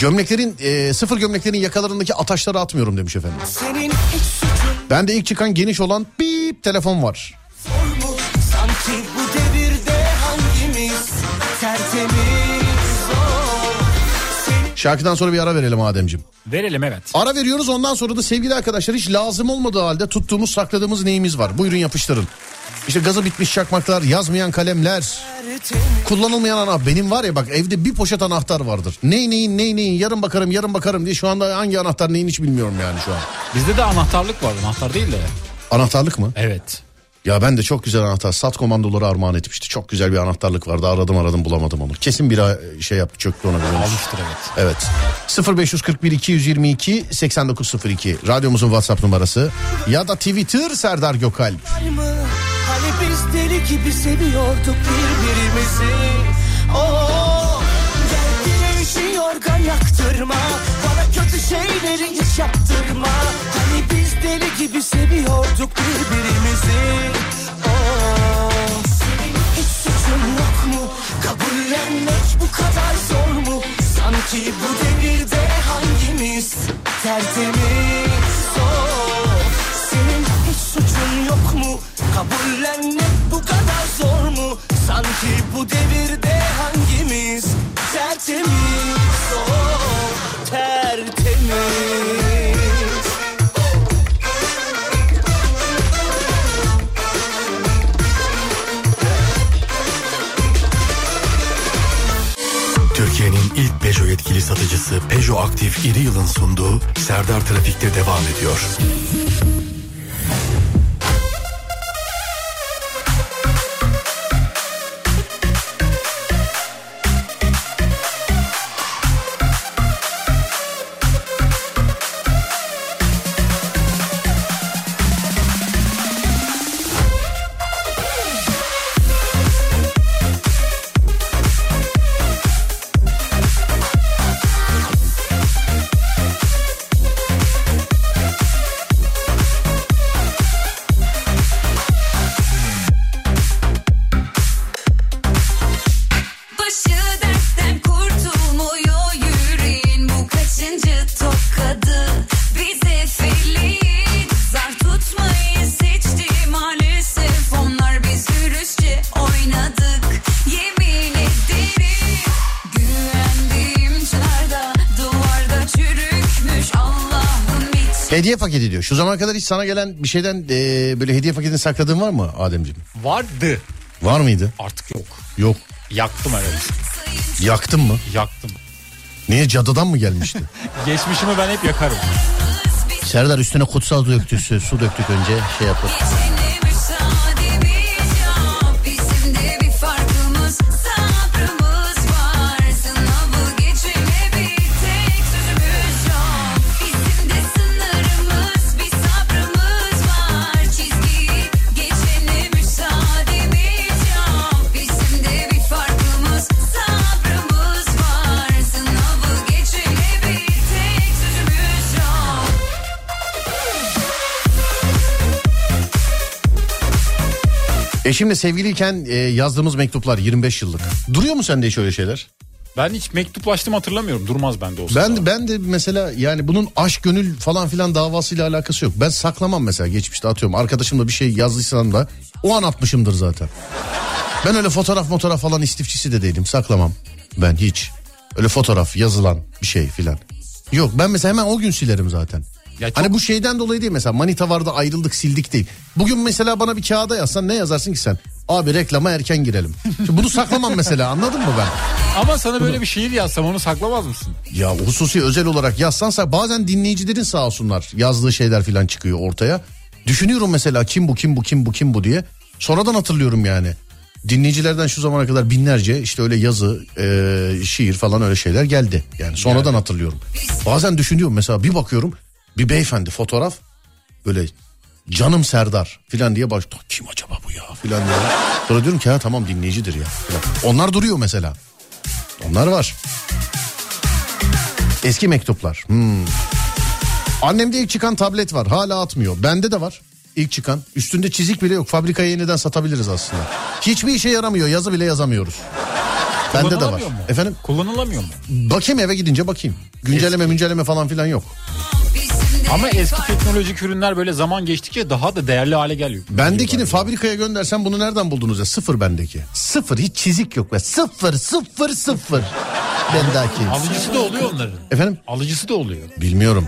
Gömleklerin e, sıfır gömleklerin yakalarındaki ataşları atmıyorum demiş efendim. Suçun Bende ilk çıkan geniş olan bip telefon var. Sanki bu devirde hangimiz tertemiz Şarkıdan sonra bir ara verelim Ademciğim. Verelim evet. Ara veriyoruz ondan sonra da sevgili arkadaşlar hiç lazım olmadığı halde tuttuğumuz sakladığımız neyimiz var. Buyurun yapıştırın. İşte gazı bitmiş çakmaklar, yazmayan kalemler, kullanılmayan ana. Benim var ya bak evde bir poşet anahtar vardır. Ney neyin ney neyin yarın bakarım yarın bakarım diye şu anda hangi anahtar neyin hiç bilmiyorum yani şu an. Bizde de anahtarlık var. Anahtar değil de. Anahtarlık mı? Evet. Ya ben de çok güzel anahtar sat komandoları armağan etmişti. Çok güzel bir anahtarlık vardı aradım aradım bulamadım onu. Kesin bir a- şey yaptı çöktü ona. Almıştır evet. Evet 0541 222 8902 radyomuzun WhatsApp numarası ya da Twitter Serdar Gökalp. mı? Biz deli gibi seviyorduk birbirimizi. Oo, Gel güneşi yorgan yaktırma. Bana kötü şeyleri hiç yaptırma. Hani biz deli gibi seviyorduk birbirimizi. Senin hiç suçun yok mu? Kabullenmek bu kadar zor mu? Sanki bu devirde hangimiz? Tertemiz. Oh, suçun yok mu? Kabullenmek bu kadar zor mu? Sanki bu devirde hangimiz tertemiz oh, tertemiz Türkiye'nin ilk Peugeot yetkili satıcısı Peugeot Aktif İri Yıl'ın sunduğu Serdar Trafik'te devam ediyor. Hediye paketi diyor. Şu zamana kadar hiç sana gelen bir şeyden e, böyle hediye paketini sakladığın var mı Ademciğim? Vardı. Var mıydı? Artık yok. Yok. Yaktım evet. Yaktın mı? Yaktım. Niye cadıdan mı gelmişti? Geçmişimi ben hep yakarım. Serdar üstüne kutsal su döktü, su döktük önce şey yapıp. Eşimle sevgiliyken e, yazdığımız mektuplar 25 yıllık. Duruyor mu sende hiç öyle şeyler? Ben hiç mektuplaştım hatırlamıyorum. Durmaz bende olsa. Ben ben de mesela yani bunun aşk gönül falan filan davasıyla alakası yok. Ben saklamam mesela geçmişte atıyorum. Arkadaşımla bir şey yazdıysam da o an atmışımdır zaten. Ben öyle fotoğraf fotoğraf falan istifçisi de değilim. Saklamam. Ben hiç. Öyle fotoğraf yazılan bir şey filan. Yok ben mesela hemen o gün silerim zaten. Ya çok- Hani bu şeyden dolayı değil mesela manita vardı ayrıldık sildik değil. Bugün mesela bana bir kağıda yazsan ne yazarsın ki sen? Abi reklama erken girelim. Şimdi bunu saklamam mesela anladın mı ben? Ama sana böyle bir şiir yazsam onu saklamaz mısın? Ya hususi özel olarak yazsansa bazen dinleyicilerin sağ olsunlar yazdığı şeyler falan çıkıyor ortaya. Düşünüyorum mesela kim bu kim bu kim bu kim bu diye. Sonradan hatırlıyorum yani. Dinleyicilerden şu zamana kadar binlerce işte öyle yazı, e, şiir falan öyle şeyler geldi. Yani sonradan hatırlıyorum. Bazen düşünüyorum mesela bir bakıyorum bir beyefendi fotoğraf böyle canım Serdar filan diye baş kim acaba bu ya filan diye. Sonra diyorum ki ha tamam dinleyicidir ya filan. Onlar duruyor mesela. Onlar var. Eski mektuplar. Hmm. Annemde ilk çıkan tablet var. Hala atmıyor. Bende de var. İlk çıkan. Üstünde çizik bile yok. Fabrikaya yeniden satabiliriz aslında. Hiçbir işe yaramıyor. Yazı bile yazamıyoruz. Bende de var. Mu? Efendim? Kullanılamıyor mu? Bakayım eve gidince bakayım. Güncelleme müncelleme falan filan yok. Ama eski teknolojik ürünler böyle zaman geçtikçe daha da değerli hale geliyor. Bendekini fabrikaya göndersen bunu nereden buldunuz ya? Sıfır bendeki. Sıfır hiç çizik yok be. Sıfır sıfır sıfır. Bendeki. Alıcısı da oluyor onların. Efendim? Alıcısı da oluyor. Bilmiyorum.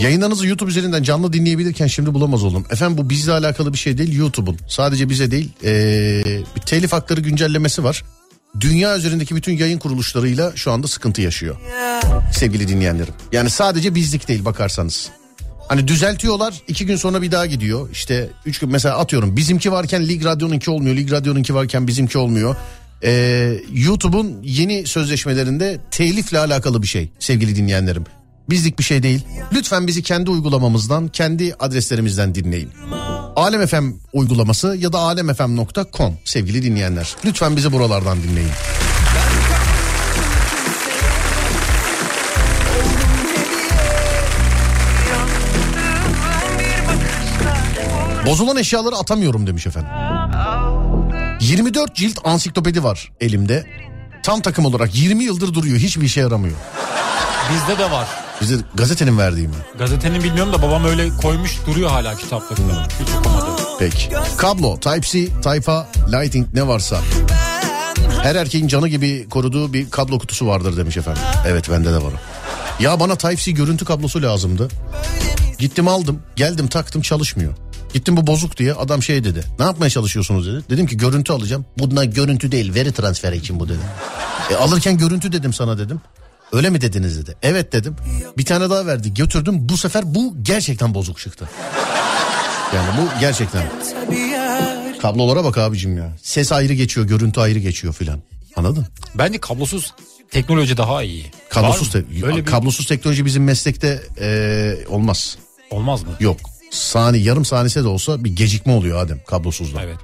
Yayınlarınızı YouTube üzerinden canlı dinleyebilirken şimdi bulamaz oldum. Efendim bu bizle alakalı bir şey değil YouTube'un. Sadece bize değil ee, bir telif hakları güncellemesi var. Dünya üzerindeki bütün yayın kuruluşlarıyla şu anda sıkıntı yaşıyor. Sevgili dinleyenlerim. Yani sadece bizlik değil bakarsanız. Hani düzeltiyorlar iki gün sonra bir daha gidiyor. İşte üç gün mesela atıyorum bizimki varken Lig Radyo'nunki olmuyor. Lig Radyo'nunki varken bizimki olmuyor. Ee, YouTube'un yeni sözleşmelerinde telifle alakalı bir şey sevgili dinleyenlerim. Bizlik bir şey değil. Lütfen bizi kendi uygulamamızdan, kendi adreslerimizden dinleyin. Alem FM uygulaması ya da alemfm.com sevgili dinleyenler. Lütfen bizi buralardan dinleyin. Bozulan eşyaları atamıyorum demiş efendim. 24 cilt ansiklopedi var elimde. Tam takım olarak 20 yıldır duruyor hiçbir işe yaramıyor. Bizde de var. Bize gazetenin verdiği mi? Gazetenin bilmiyorum da babam öyle koymuş duruyor hala kitaplarında. Hiç okumadı. Peki. Kablo, Type-C, Type-A, Lighting ne varsa. Her erkeğin canı gibi koruduğu bir kablo kutusu vardır demiş efendim. Evet bende de var o. Ya bana Type-C görüntü kablosu lazımdı. Gittim aldım, geldim taktım çalışmıyor. Gittim bu bozuk diye adam şey dedi. Ne yapmaya çalışıyorsunuz dedi. Dedim ki görüntü alacağım. Bunlar görüntü değil veri transferi için bu dedi. E, alırken görüntü dedim sana dedim. Öyle mi dediniz dedi. Evet dedim. Bir tane daha verdi götürdüm. Bu sefer bu gerçekten bozuk çıktı. Yani bu gerçekten. Kablolara bak abicim ya. Ses ayrı geçiyor, görüntü ayrı geçiyor filan. Anladın? Bence kablosuz teknoloji daha iyi. Kablosuz, te- Böyle bir- kablosuz teknoloji bizim meslekte eee, olmaz. Olmaz mı? Yok. Sani yarım saniyese de olsa bir gecikme oluyor Adem kablosuzda. Evet.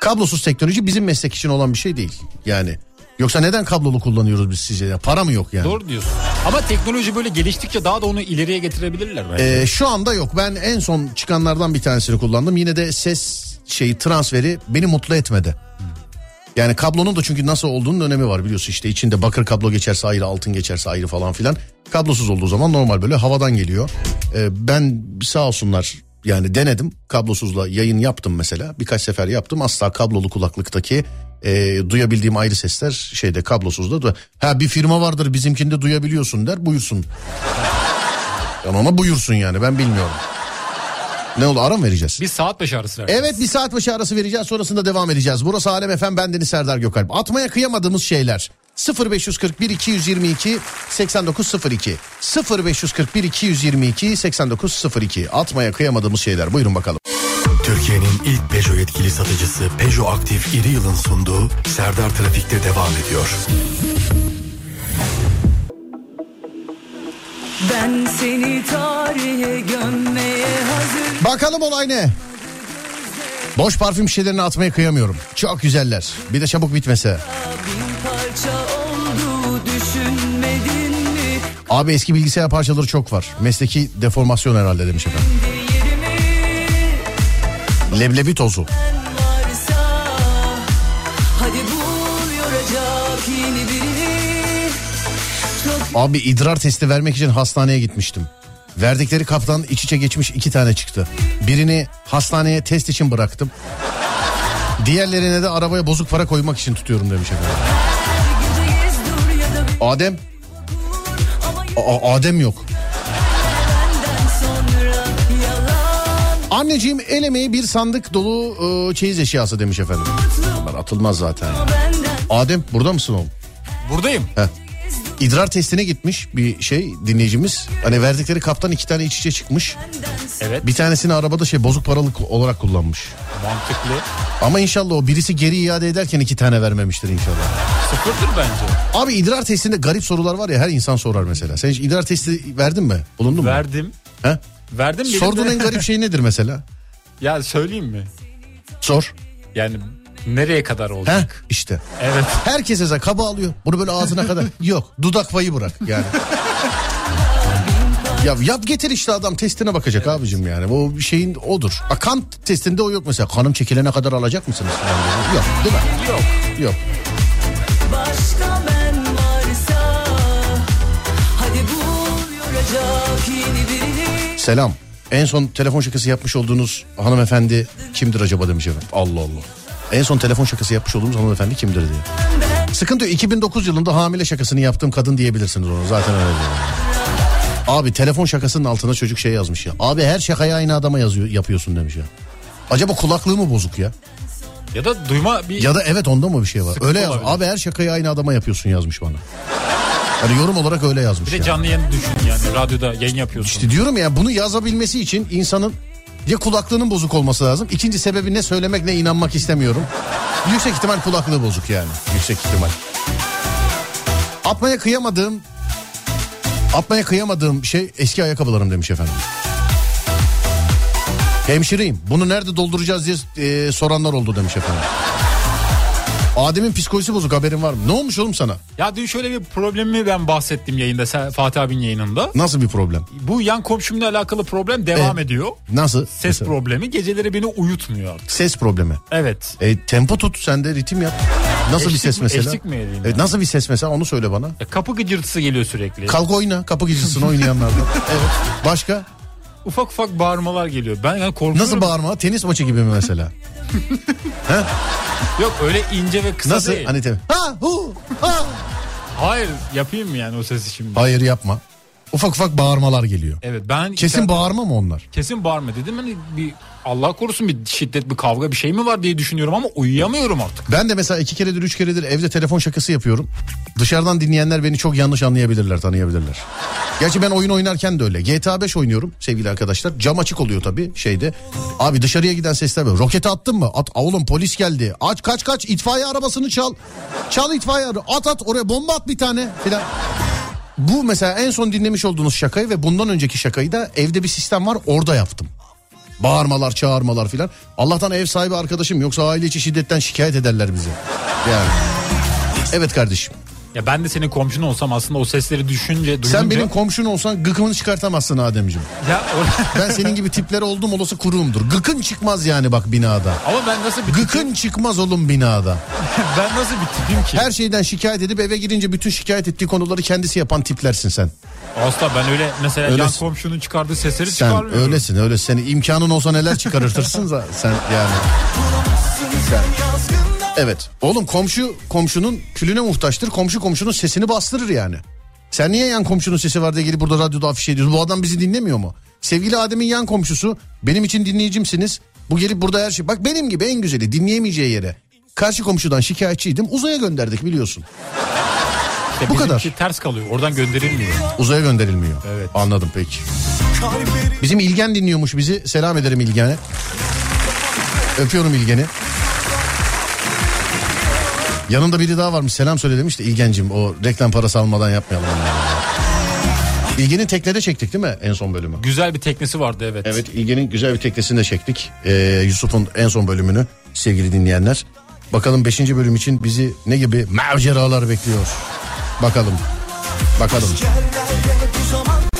Kablosuz teknoloji bizim meslek için olan bir şey değil. Yani yoksa neden kablolu kullanıyoruz biz sizce? Ya? Para mı yok yani? Doğru diyorsun. Ama teknoloji böyle geliştikçe daha da onu ileriye getirebilirler bence. Ee, şu anda yok. Ben en son çıkanlardan bir tanesini kullandım. Yine de ses şeyi transferi beni mutlu etmedi. Yani kablonun da çünkü nasıl olduğunun önemi var biliyorsun işte içinde bakır kablo geçerse ayrı altın geçerse ayrı falan filan. Kablosuz olduğu zaman normal böyle havadan geliyor. Ee, ben sağ olsunlar yani denedim kablosuzla yayın yaptım mesela birkaç sefer yaptım asla kablolu kulaklıktaki e, duyabildiğim ayrı sesler şeyde kablosuzda du- ha bir firma vardır bizimkinde duyabiliyorsun der buyursun. Yani ona buyursun yani ben bilmiyorum. Ne oldu ara mı vereceğiz? Bir saat başı arası vereceğiz. Evet bir saat başı arası vereceğiz sonrasında devam edeceğiz. Burası Alem Efem ben Deniz Serdar Gökalp. Atmaya kıyamadığımız şeyler 0541 222 8902 0541 222 8902 atmaya kıyamadığımız şeyler buyurun bakalım. Türkiye'nin ilk Peugeot yetkili satıcısı Peugeot Aktif İri Yıl'ın sunduğu Serdar Trafik'te devam ediyor. Ben seni tarihe gömmeye hazır Bakalım olay ne? Boş parfüm şişelerini atmaya kıyamıyorum. Çok güzeller. Bir de çabuk bitmese. oldu? Abi eski bilgisayar parçaları çok var. Mesleki deformasyon herhalde demiş efendim. Leblebi tozu. Abi idrar testi vermek için hastaneye gitmiştim. Verdikleri kaptan iç içe geçmiş iki tane çıktı. Birini hastaneye test için bıraktım. Diğerlerine de arabaya bozuk para koymak için tutuyorum demiş efendim. Adem? A- Adem yok. Anneciğim el emeği bir sandık dolu e, çeyiz eşyası demiş efendim. Bunlar atılmaz zaten. Adem burada mısın oğlum? Buradayım. Heh. İdrar testine gitmiş bir şey dinleyicimiz. Hani verdikleri kaptan iki tane iç içe çıkmış. Evet. Bir tanesini arabada şey bozuk paralık olarak kullanmış. Mantıklı. Ama inşallah o birisi geri iade ederken iki tane vermemiştir inşallah. Sıfırdır bence. Abi idrar testinde garip sorular var ya her insan sorar mesela. Sen hiç idrar testi verdin mi? Bulundun mu? Verdim. He? Verdim benim Sorduğun de- en garip şey nedir mesela? Ya söyleyeyim mi? Sor. Yani nereye kadar olacak? İşte. Evet. Herkes eze kaba alıyor. Bunu böyle ağzına kadar. Yok. Dudak payı bırak yani. Ya yap getir işte adam testine bakacak abicim yani. O şeyin odur. A, kan testinde o yok mesela. Kanım çekilene kadar alacak mısınız? Yok değil mi? Yok. Yok. başka ben varsa Hadi bul yoracak yeni birini Selam. En son telefon şakası yapmış olduğunuz hanımefendi kimdir acaba demiş efendim. Allah Allah. En son telefon şakası yapmış olduğumuz hanımefendi kimdir diye. Sıkıntı yok. 2009 yılında hamile şakasını yaptığım kadın diyebilirsiniz onu. Zaten öyle diyor. Abi telefon şakasının altına çocuk şey yazmış ya. Abi her şakayı aynı adama yazıyor, yapıyorsun demiş ya. Acaba kulaklığı mı bozuk ya? Ya da duyma bir... Ya da evet onda mı bir şey var? Öyle yaz. Abi her şakayı aynı adama yapıyorsun yazmış bana. Hani yorum olarak öyle yazmış bir de canlı yayın düşün yani. yani. Radyoda yayın yapıyorsun. İşte diyorum ya bunu yazabilmesi için insanın ya kulaklığının bozuk olması lazım. İkinci sebebi ne söylemek ne inanmak istemiyorum. Yüksek ihtimal kulaklığı bozuk yani. Yüksek ihtimal. Atmaya kıyamadığım atmaya kıyamadığım şey eski ayakkabılarım demiş efendim. Hemşireyim. Bunu nerede dolduracağız diye e, soranlar oldu demiş efendim. Adem'in psikolojisi bozuk haberin var mı? Ne olmuş oğlum sana? Ya dün şöyle bir problemi ben bahsettim yayında sen- Fatih abinin yayınında. Nasıl bir problem? Bu yan komşumla alakalı problem devam E, ediyor. Nasıl? Ses Mesela? problemi geceleri beni uyutmuyor artık. Ses problemi. Evet. E, tempo tut sen de ritim yap. Nasıl bir Eşlik ses mi- mesela? eşlik mi edeyim Evet, ya? nasıl bir ses mesela onu söyle bana. Ya kapı gıcırtısı geliyor sürekli. Kalk oyna kapı gecesini oynayanlardan. evet. Başka? Ufak ufak bağırmalar geliyor. Ben yani korkuyorum. Nasıl bağırma? Tenis maçı gibi mi mesela? Yok öyle ince ve kısa Nasıl? değil. Hani te- ha hu ha. Hayır yapayım mı yani o sesi şimdi? Hayır yapma. Ufak ufak bağırmalar geliyor. Evet ben Kesin içeride- bağırma mı onlar? kesin bağırma dedim hani bir Allah korusun bir şiddet bir kavga bir şey mi var diye düşünüyorum ama uyuyamıyorum artık. Ben de mesela iki keredir üç keredir evde telefon şakası yapıyorum. Dışarıdan dinleyenler beni çok yanlış anlayabilirler tanıyabilirler. Gerçi ben oyun oynarken de öyle. GTA 5 oynuyorum sevgili arkadaşlar. Cam açık oluyor tabii şeyde. Abi dışarıya giden sesler böyle. Roketi attın mı? At oğlum polis geldi. Aç kaç kaç itfaiye arabasını çal. Çal itfaiye. At at oraya bomba at bir tane filan. Bu mesela en son dinlemiş olduğunuz şakayı ve bundan önceki şakayı da evde bir sistem var orada yaptım. Bağırmalar, çağırmalar filan. Allah'tan ev sahibi arkadaşım yoksa aile içi şiddetten şikayet ederler bizi. Yani. Evet kardeşim. Ya ben de senin komşun olsam aslında o sesleri düşünce duyunca. Sen benim komşun olsan gıkımını çıkartamazsın Ademciğim. Ya o- Ben senin gibi tiplere oldum olası kuruğumdur. Gıkın çıkmaz yani bak binada. Ama ben nasıl bir Gıkın çıkmaz oğlum binada. ben nasıl bir tipim ki? Her şeyden şikayet edip eve girince bütün şikayet ettiği konuları kendisi yapan tiplersin sen. Asla ben öyle mesela yan Öylesin. komşunun çıkardığı sesleri Sen çıkarmıyorum. öylesin öylesin. Senin imkanın olsa neler çıkartırsın da sen yani. Sen. Evet. Oğlum komşu komşunun külüne muhtaçtır. Komşu komşunun sesini bastırır yani. Sen niye yan komşunun sesi var diye gelip burada radyoda afiş ediyorsun? Bu adam bizi dinlemiyor mu? Sevgili Adem'in yan komşusu benim için dinleyicimsiniz. Bu gelip burada her şey. Bak benim gibi en güzeli dinleyemeyeceği yere. Karşı komşudan şikayetçiydim. Uzaya gönderdik biliyorsun. İşte bu kadar. ters kalıyor. Oradan gönderilmiyor. Uzaya gönderilmiyor. Evet. Anladım peki. Bizim İlgen dinliyormuş bizi. Selam ederim İlgen'e. Öpüyorum İlgen'i. Yanında biri daha varmış selam söyle demiş de İlgencim o reklam parası almadan yapmayalım. İlgen'in teknede çektik değil mi en son bölümü? Güzel bir teknesi vardı evet. Evet İlgen'in güzel bir teknesini de çektik. Ee, Yusuf'un en son bölümünü sevgili dinleyenler. Bakalım 5. bölüm için bizi ne gibi maceralar bekliyor. Bakalım. Bakalım. Bu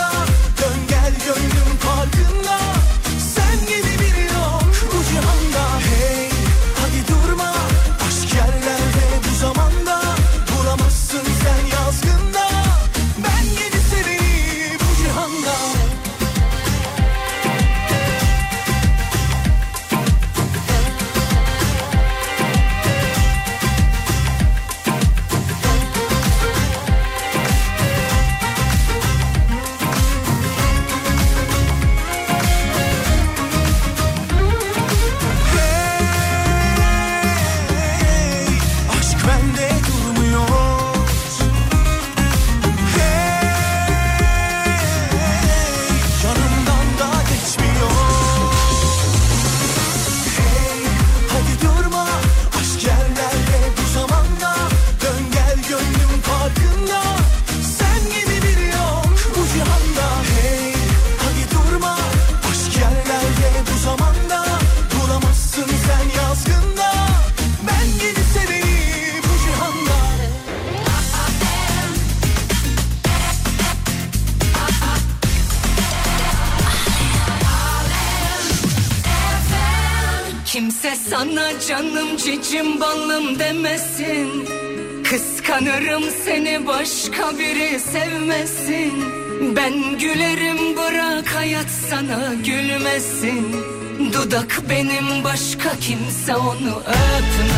sana gülmesin. Dudak benim başka kimse onu öpmesin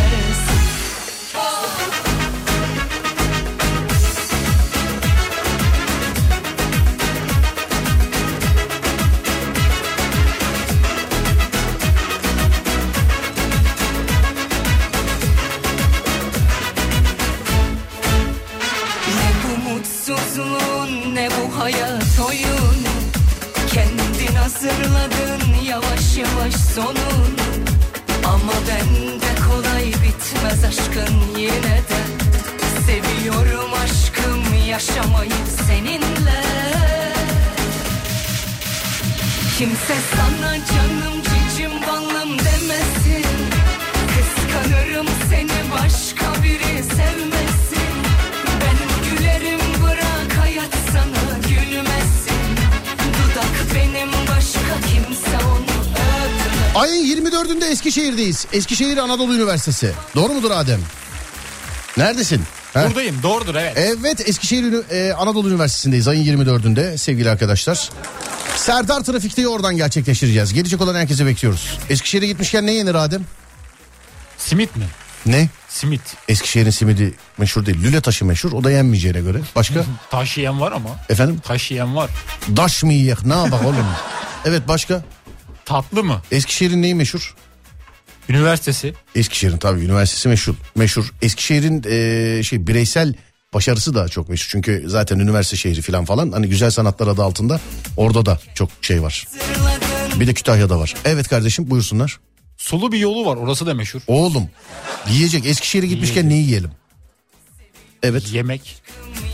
Sana canım cicim balım demesin Kıskanırım seni başka biri sevmesin Ben gülerim bırak hayat sana gülmesin Dudak benim başka kimse onu öpmez Ayın 24'ünde Eskişehir'deyiz. Eskişehir Anadolu Üniversitesi. Doğru mudur Adem? Neredesin? Ha? Buradayım doğrudur evet. Evet Eskişehir e, Anadolu Üniversitesi'ndeyiz ayın 24'ünde sevgili arkadaşlar. Serdar Trafik'teyi oradan gerçekleştireceğiz. Gelecek olan herkese bekliyoruz. Eskişehir'e gitmişken ne yenir Adem? Simit mi? Ne? Simit. Eskişehir'in simidi meşhur değil. Lüle taşı meşhur. O da yenmeyeceğine göre. Başka? Taş yiyen var ama. Efendim? Taş yiyen var. Daş mı yiyek? Ne yapak oğlum? Evet başka? Tatlı mı? Eskişehir'in neyi meşhur? Üniversitesi. Eskişehir'in tabii üniversitesi meşhur. Meşhur. Eskişehir'in e, şey bireysel başarısı da çok meşhur. Çünkü zaten üniversite şehri falan falan. Hani güzel sanatlar adı altında orada da çok şey var. Bir de Kütahya'da var. Evet kardeşim buyursunlar. Sulu bir yolu var orası da meşhur. Oğlum yiyecek Eskişehir'e gitmişken ne yiyelim? Evet. Yemek.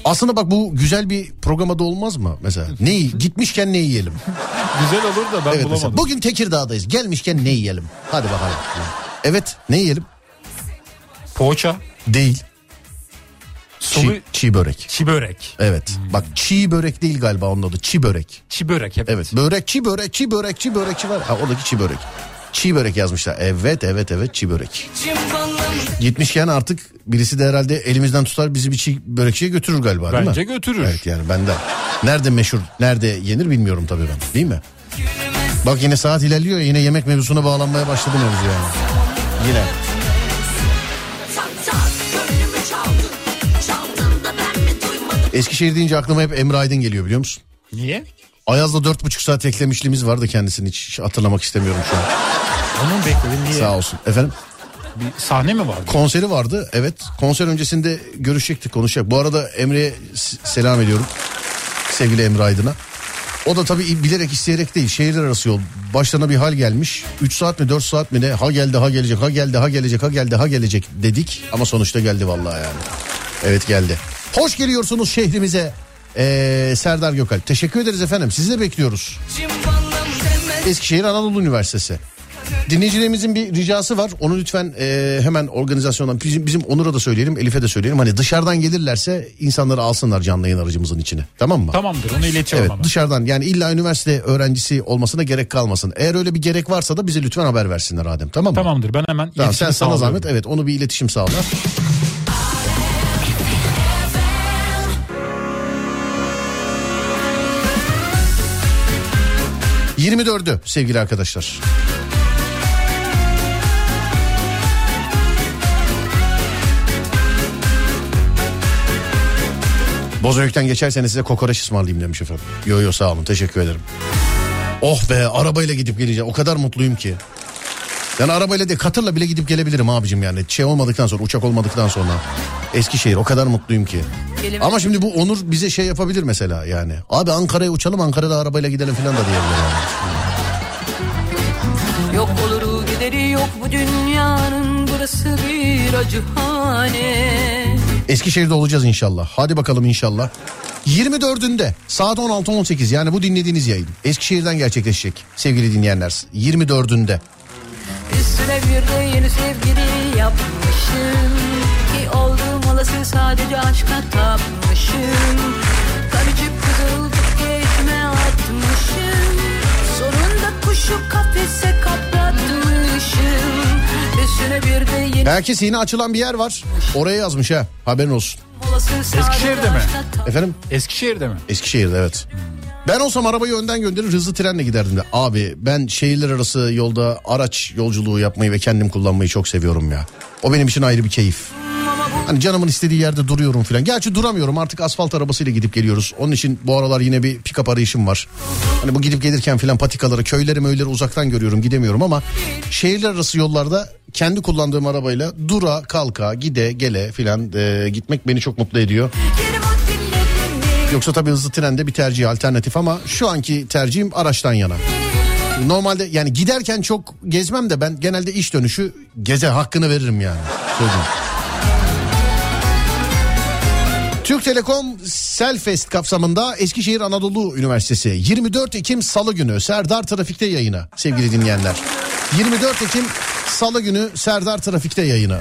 Aslında bak bu güzel bir programa da olmaz mı mesela? Ne yi- gitmişken ne yiyelim? Güzel olur da ben evet bulamadım. mesela. Bugün Tekirdağ'dayız. Gelmişken ne yiyelim? Hadi bakalım. Evet ne yiyelim? Poğaça. Değil. Sulu Çiğ, çiğ börek. çi börek. Evet. Bak çiğ börek değil galiba onun adı. Çiğ börek. Çi börek hep. Evet. Börek çiğ börek çiğ börek çiğ börekçi var. Ha oradaki çiğ börek. Çiğ börek yazmışlar. Evet evet evet çiğ börek. Gitmişken artık birisi de herhalde elimizden tutar bizi bir çiğ börekçiye götürür galiba değil mi? Bence götürür. Evet yani benden. Nerede meşhur, nerede yenir bilmiyorum tabii ben. Değil mi? Bak yine saat ilerliyor yine yemek mevzusuna bağlanmaya başladı mevzu yani. Yine. Eskişehir deyince aklıma hep Emre Aydın geliyor biliyor musun? Niye? Ayaz'da dört buçuk saat eklemişliğimiz vardı kendisini hiç, hiç hatırlamak istemiyorum şu an. Onun bekledim niye? Sağ olsun. Efendim Bir sahne mi vardı? konseri vardı evet konser öncesinde görüşecektik konuşacak. Bu arada Emre'ye selam ediyorum sevgili Emre Aydın'a. O da tabii bilerek isteyerek değil şehirler arası yol başlarına bir hal gelmiş 3 saat mi 4 saat mi ne ha geldi ha gelecek ha geldi ha gelecek ha geldi ha gelecek dedik ama sonuçta geldi vallahi yani. Evet geldi. Hoş geliyorsunuz şehrimize ee, Serdar Gökalp. Teşekkür ederiz efendim sizi de bekliyoruz. Eskişehir Anadolu Üniversitesi. Dinleyicilerimizin bir ricası var. Onu lütfen e, hemen organizasyondan bizim, bizim Onur'a da söyleyelim, Elif'e de söyleyelim. Hani dışarıdan gelirlerse insanları alsınlar canlı yayın aracımızın içine. Tamam mı? Tamamdır onu iletiyorum Evet ama. dışarıdan yani illa üniversite öğrencisi olmasına gerek kalmasın. Eğer öyle bir gerek varsa da bize lütfen haber versinler Adem tamam mı? Tamamdır ben hemen Tamam, sen sana zahmet evet onu bir iletişim sağla. ...24'ü sevgili arkadaşlar. Bozüyük'ten geçerseniz size kokoreç ısmarlayayım demiş efendim. Yo yo sağ olun teşekkür ederim. Oh be arabayla gidip geleceğim o kadar mutluyum ki. Yani arabayla değil katırla bile gidip gelebilirim abicim yani. Şey olmadıktan sonra uçak olmadıktan sonra. Eskişehir o kadar mutluyum ki. Ama şimdi bu Onur bize şey yapabilir mesela yani. Abi Ankara'ya uçalım Ankara'da arabayla gidelim falan da diyebilir yani. Yok oluru gideri yok bu dünyanın burası bir acıhane Eskişehir'de olacağız inşallah. Hadi bakalım inşallah. 24'ünde saat 16-18 yani bu dinlediğiniz yayın Eskişehir'den gerçekleşecek sevgili dinleyenler. 24'ünde. Üstüne bir de yeni sevgili yapmışım Ki olduğum olası sadece aşka tapmışım Karıcık kızıldık geçme atmışım Sonunda kuşu kafese kapatmışım Üstüne bir de yeni Herkes yeni açılan bir yer var. Oraya yazmış ha haberin olsun. Eskişehir'de mi? Efendim? Eskişehir'de mi? Eskişehir'de evet. Ben olsam arabayı önden gönderir hızlı trenle giderdim de. Abi ben şehirler arası yolda araç yolculuğu yapmayı ve kendim kullanmayı çok seviyorum ya. O benim için ayrı bir keyif. Hani canımın istediği yerde duruyorum falan. Gerçi duramıyorum artık asfalt arabasıyla gidip geliyoruz. Onun için bu aralar yine bir pick-up arayışım var. Hani bu gidip gelirken falan patikaları, köyleri möyleri uzaktan görüyorum gidemiyorum ama... ...şehirler arası yollarda kendi kullandığım arabayla dura, kalka, gide, gele filan e, gitmek beni çok mutlu ediyor. Yoksa tabii hızlı trende bir tercih alternatif ama şu anki tercihim araçtan yana. Normalde yani giderken çok gezmem de ben genelde iş dönüşü geze hakkını veririm yani. Söyleyeyim. Türk Telekom Selfest kapsamında Eskişehir Anadolu Üniversitesi 24 Ekim Salı günü Serdar Trafik'te yayına sevgili dinleyenler. 24 Ekim Salı günü Serdar Trafik'te yayına.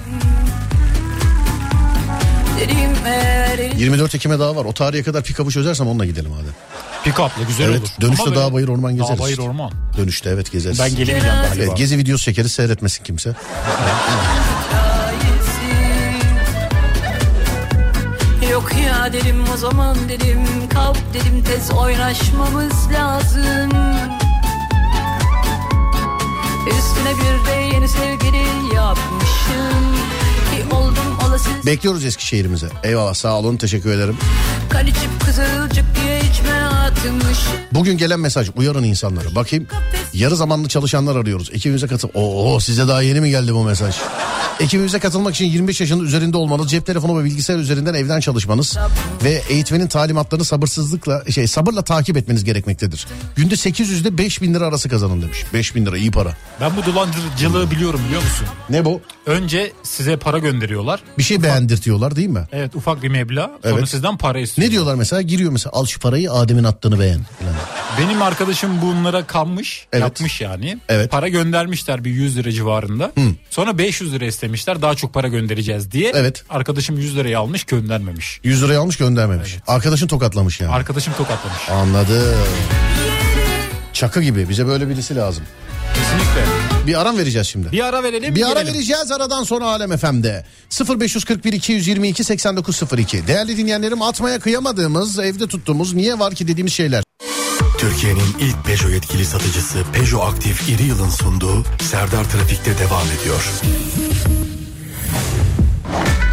24 Ekim'e daha var. O tarihe kadar pikabı çözersem onunla gidelim hadi. Pick-up'la güzel evet, olur. Dönüşte Ama dağ bayır orman gezeriz. Dağ bayır işte. orman. Dönüşte evet gezeriz. Ben gelemeyeceğim galiba. Evet, gezi videosu çekeriz seyretmesin kimse. Yok ya dedim o zaman dedim kalk dedim tez oynaşmamız lazım Üstüne bir de yeni sevgili yapmışım Bekliyoruz Eskişehir'imize. Eyvallah sağ olun teşekkür ederim. kan içip kızılcık diye içme atmış Bugün gelen mesaj uyarın insanları. Bakayım yarı zamanlı çalışanlar arıyoruz. Ekibimize katıl. Oo size daha yeni mi geldi bu mesaj? Ekibimize katılmak için 25 yaşının üzerinde olmanız, cep telefonu ve bilgisayar üzerinden evden çalışmanız ve eğitmenin talimatlarını sabırsızlıkla şey sabırla takip etmeniz gerekmektedir. Günde 800 ile 5000 lira arası kazanın demiş. 5000 lira iyi para. Ben bu dolandırıcılığı biliyorum biliyor musun? Ne bu? Önce size para gönderiyorlar. Bir şey beğendirtiyorlar değil mi? Evet ufak bir meblağ. Sonra Evet. sizden para istiyor. Ne diyorlar mesela? Giriyor mesela al şu parayı Adem'in attığını beğen. Benim arkadaşım bunlara kanmış. Evet. Yapmış yani. Evet. Para göndermişler bir 100 lira civarında. Sonra 500 lira istemişler. Daha çok para göndereceğiz diye. Evet. Arkadaşım 100 lirayı almış göndermemiş. 100 lirayı almış göndermemiş. Arkadaşın tokatlamış yani. Arkadaşım tokatlamış. Anladım. Çakı gibi bize böyle birisi lazım. Kesinlikle. Bir aram vereceğiz şimdi. Bir ara verelim. Bir ara gelelim. vereceğiz aradan sonra Alem FM'de. 0541 222 8902. Değerli dinleyenlerim atmaya kıyamadığımız, evde tuttuğumuz, niye var ki dediğimiz şeyler. Türkiye'nin ilk Peugeot yetkili satıcısı Peugeot Aktif İri Yıl'ın sunduğu Serdar Trafik'te devam ediyor. Bye.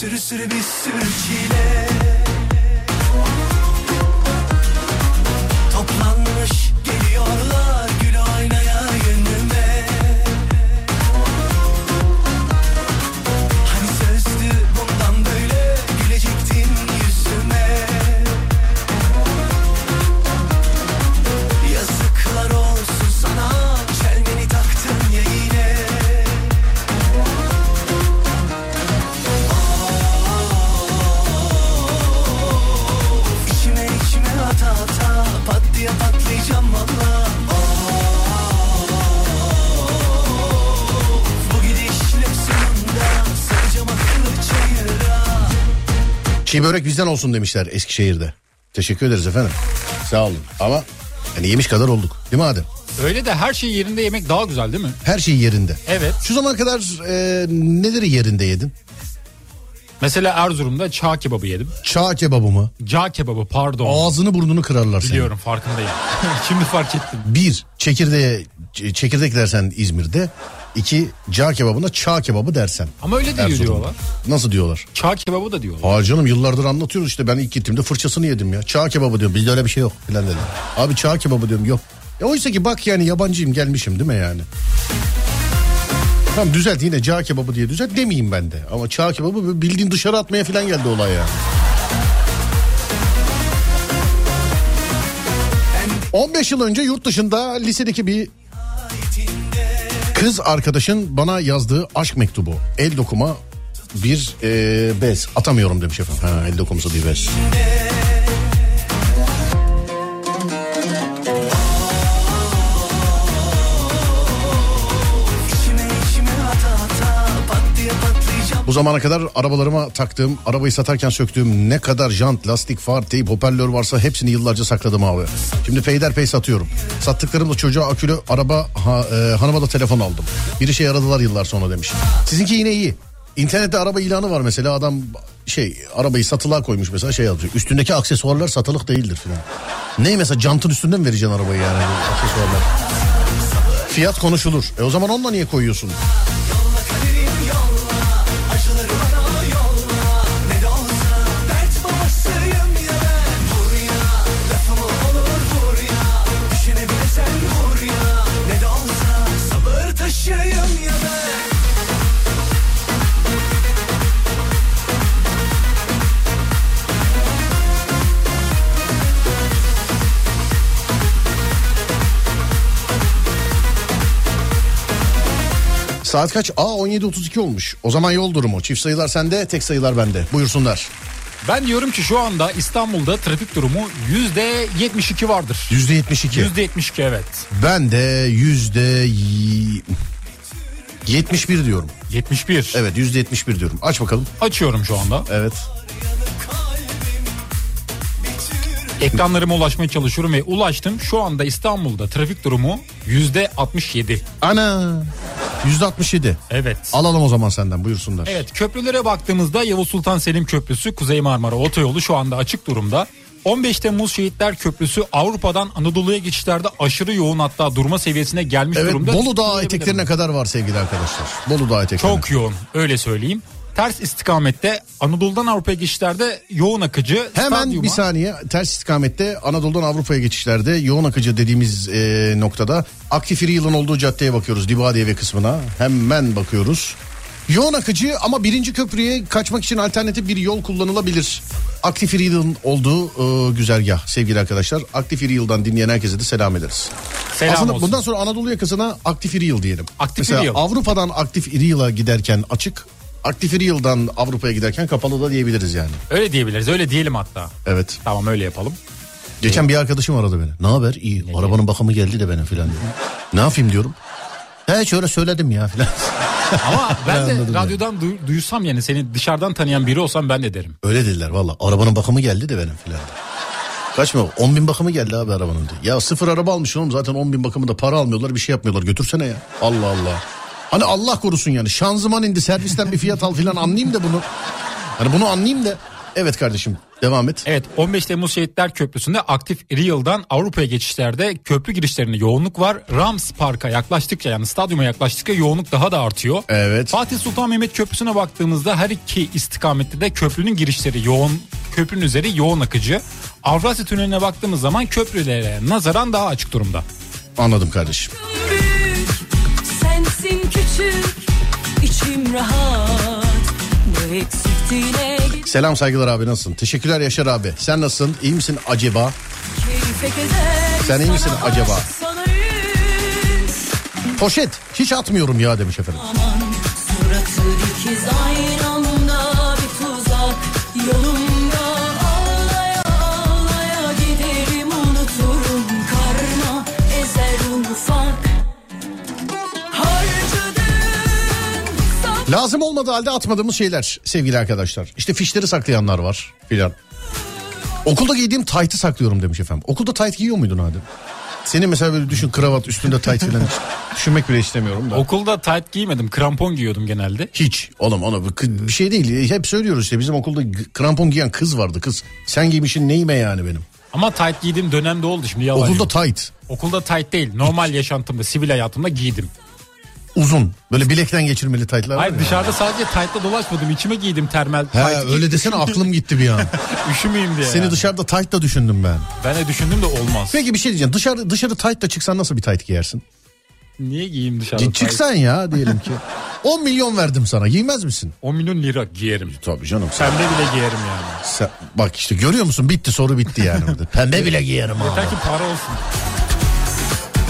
Sürü sürü bir sürü çile bizden olsun demişler Eskişehir'de. Teşekkür ederiz efendim. Sağ olun. Ama yani yemiş kadar olduk. Değil mi Adem? Öyle de her şeyi yerinde yemek daha güzel değil mi? Her şey yerinde. Evet. Şu zamana kadar e, neleri yerinde yedin? Mesela Erzurum'da çağ kebabı yedim. Çağ kebabı mı? Cağ kebabı pardon. Ağzını burnunu kırarlar seni. Biliyorum farkındayım. Şimdi fark ettim. Bir, çekirdeğe, çekirdek dersen İzmir'de. İki, cağ kebabına çağ kebabı dersen. Ama öyle Erzurum'da. diyorlar. Nasıl diyorlar? Çağ kebabı da diyorlar. Aa canım yıllardır anlatıyoruz işte ben ilk gittiğimde fırçasını yedim ya. Çağ kebabı diyorum bizde öyle bir şey yok filan dedim. Abi çağ kebabı diyorum yok. E oysa ki bak yani yabancıyım gelmişim değil mi yani? Tamam düzelt yine cağ kebabı diye düzelt demeyeyim ben de. Ama çağ kebabı bildiğin dışarı atmaya falan geldi olay ya. 15 yıl önce yurt dışında lisedeki bir kız arkadaşın bana yazdığı aşk mektubu. El dokuma bir e, bez. Atamıyorum demiş efendim. Ha, el dokuması bir bez. Bu zamana kadar arabalarıma taktığım, arabayı satarken söktüğüm ne kadar jant, lastik, far, teyp, hoparlör varsa hepsini yıllarca sakladım abi. Şimdi peyderpey satıyorum. Sattıklarımla çocuğa akülü araba, ha, e, hanıma da telefon aldım. Bir işe yaradılar yıllar sonra demiş. Sizinki yine iyi. İnternette araba ilanı var mesela adam şey arabayı satılığa koymuş mesela şey yazıyor. Üstündeki aksesuarlar satılık değildir filan. Ne mesela jantın üstünden vereceksin arabayı yani aksesuarlar. Fiyat konuşulur. E o zaman onunla niye koyuyorsun? Saat kaç? Aa 17.32 olmuş. O zaman yol durumu. Çift sayılar sende, tek sayılar bende. Buyursunlar. Ben diyorum ki şu anda İstanbul'da trafik durumu yüzde 72 vardır. Yüzde 72. Yüzde 72 evet. Ben de yüzde y- 71 diyorum. 71. Evet yüzde 71 diyorum. Aç bakalım. Açıyorum şu anda. Evet. Ekranlarıma ulaşmaya çalışıyorum ve ulaştım. Şu anda İstanbul'da trafik durumu yüzde 67. Ana. Yüzde 67. Evet. Alalım o zaman senden buyursunlar. Evet köprülere baktığımızda Yavuz Sultan Selim Köprüsü Kuzey Marmara Otoyolu şu anda açık durumda. 15 Temmuz Şehitler Köprüsü Avrupa'dan Anadolu'ya geçişlerde aşırı yoğun hatta durma seviyesine gelmiş Evet durumda. Bolu Dağı eteklerine kadar var sevgili arkadaşlar. Bolu Dağı eteklerine. Çok yoğun öyle söyleyeyim. Ters istikamette Anadolu'dan Avrupa'ya geçişlerde yoğun akıcı. Hemen stadyuma- bir saniye ters istikamette Anadolu'dan Avrupa'ya geçişlerde yoğun akıcı dediğimiz e, noktada aktif yılın olduğu caddeye bakıyoruz. Divadiye ve kısmına hemen bakıyoruz. Yoğun akıcı ama birinci köprüye kaçmak için alternatif bir yol kullanılabilir. Aktif yılın olduğu e, güzergah sevgili arkadaşlar. Aktif yıldan dinleyen herkese de selam ederiz. Selam Aslında olsun. bundan sonra Anadolu yakasına aktif yıl diyelim. Aktif Mesela yıl. Avrupa'dan aktif yıla giderken açık, aktif yıldan Avrupa'ya giderken kapalı da diyebiliriz yani. Öyle diyebiliriz öyle diyelim hatta. Evet. Tamam öyle yapalım. Geçen bir arkadaşım aradı beni. Ne haber? İyi. Arabanın bakımı geldi de benim filan diyor. ne yapayım diyorum. He şöyle söyledim ya filan. Ama ben de radyodan duy- duysam yani seni dışarıdan tanıyan biri olsam ben de derim. Öyle dediler valla. Arabanın bakımı geldi de benim filan. Kaç mı? 10 bin bakımı geldi abi arabanın. diyor. Ya sıfır araba almışsın oğlum zaten 10 bin bakımında para almıyorlar bir şey yapmıyorlar. Götürsene ya. Allah Allah. Hani Allah korusun yani şanzıman indi servisten bir fiyat al filan anlayayım da bunu. Hani bunu anlayayım da. Evet kardeşim Devam et. Evet 15 Temmuz Şehitler Köprüsü'nde aktif Real'dan Avrupa'ya geçişlerde köprü girişlerinde yoğunluk var. Rams Park'a yaklaştıkça yani stadyuma yaklaştıkça yoğunluk daha da artıyor. Evet. Fatih Sultan Mehmet Köprüsü'ne baktığımızda her iki istikamette de köprünün girişleri yoğun, köprünün üzeri yoğun akıcı. Avrasya Tüneli'ne baktığımız zaman köprülere nazaran daha açık durumda. Anladım kardeşim. Büyük Sensin küçük içim rahat Ne eksikti ne Selam saygılar abi nasılsın? Teşekkürler Yaşar abi. Sen nasılsın? İyi misin acaba? Sen iyi misin acaba? Poşet hiç atmıyorum ya demiş efendim. aman Suratı ikiz aynı anda bir tuzak Yolumda Lazım olmadığı halde atmadığımız şeyler sevgili arkadaşlar. İşte fişleri saklayanlar var filan. Okulda giydiğim taytı saklıyorum demiş efendim. Okulda tayt giyiyor muydun Adem? Senin mesela böyle düşün kravat üstünde tayt falan hiç düşünmek bile istemiyorum da. Okulda tight giymedim krampon giyiyordum genelde. Hiç oğlum ona bir- şey değil. Hep söylüyoruz işte bizim okulda krampon giyen kız vardı kız. Sen giymişin neyime yani benim. Ama tight giydiğim dönemde oldu şimdi yalan Okulda tayt Okulda tight değil normal yaşantımda sivil hayatımda giydim. Uzun böyle bilekten geçirmeli taytlar Hayır ya. dışarıda sadece tight'la dolaşmadım içime giydim termal He öyle desene aklım gitti bir an. Üşümeyeyim diye. Seni yani. dışarıda taytla düşündüm ben. Ben de düşündüm de olmaz. Peki bir şey diyeceğim. Dışarı dışarı taytla çıksan nasıl bir tayt giyersin? Niye giyeyim dışarıda tight? Çıksan ya diyelim ki. 10 milyon verdim sana. Giymez misin? 10 milyon lira giyerim. Tabii canım. Sen, Pembe bile giyerim yani. sen- bak işte görüyor musun? Bitti soru bitti yani. Pembe bile giyerim abi. Yeter ki para olsun.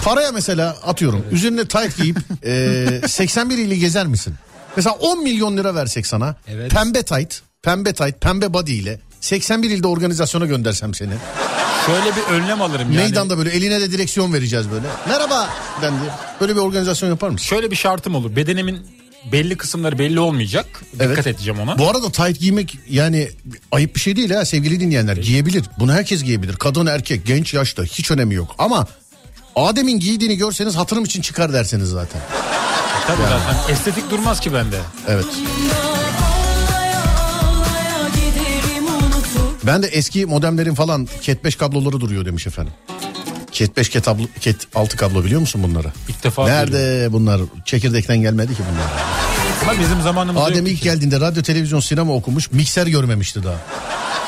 Paraya mesela atıyorum. Üzerine tayt giyip e, 81 ili gezer misin? Mesela 10 milyon lira versek sana. Evet. Pembe tayt, pembe tayt, pembe body ile 81 ilde organizasyona göndersem seni. Şöyle bir önlem alırım yani. Meydanda böyle eline de direksiyon vereceğiz böyle. Merhaba ben diye. Böyle bir organizasyon yapar mısın? Şöyle bir şartım olur. Bedenimin belli kısımları belli olmayacak. Dikkat Evet. edeceğim ona. Bu arada tayt giymek yani ayıp bir şey değil ha sevgili dinleyenler. Giyebilir. Bunu herkes giyebilir. Kadın erkek genç yaşta hiç önemi yok. Ama Adem'in giydiğini görseniz hatırım için çıkar derseniz zaten. Tabii zaten estetik durmaz ki bende. Evet. Ben de eski modemlerin falan cat 5 kabloları duruyor demiş efendim. Cat 5 cat, ablo, cat 6 kablo biliyor musun bunları? İlk defa Nerede bunlar? Çekirdekten gelmedi ki bunlar. Ama bizim zamanımızda Adem ilk ki. geldiğinde radyo televizyon sinema okumuş mikser görmemişti daha.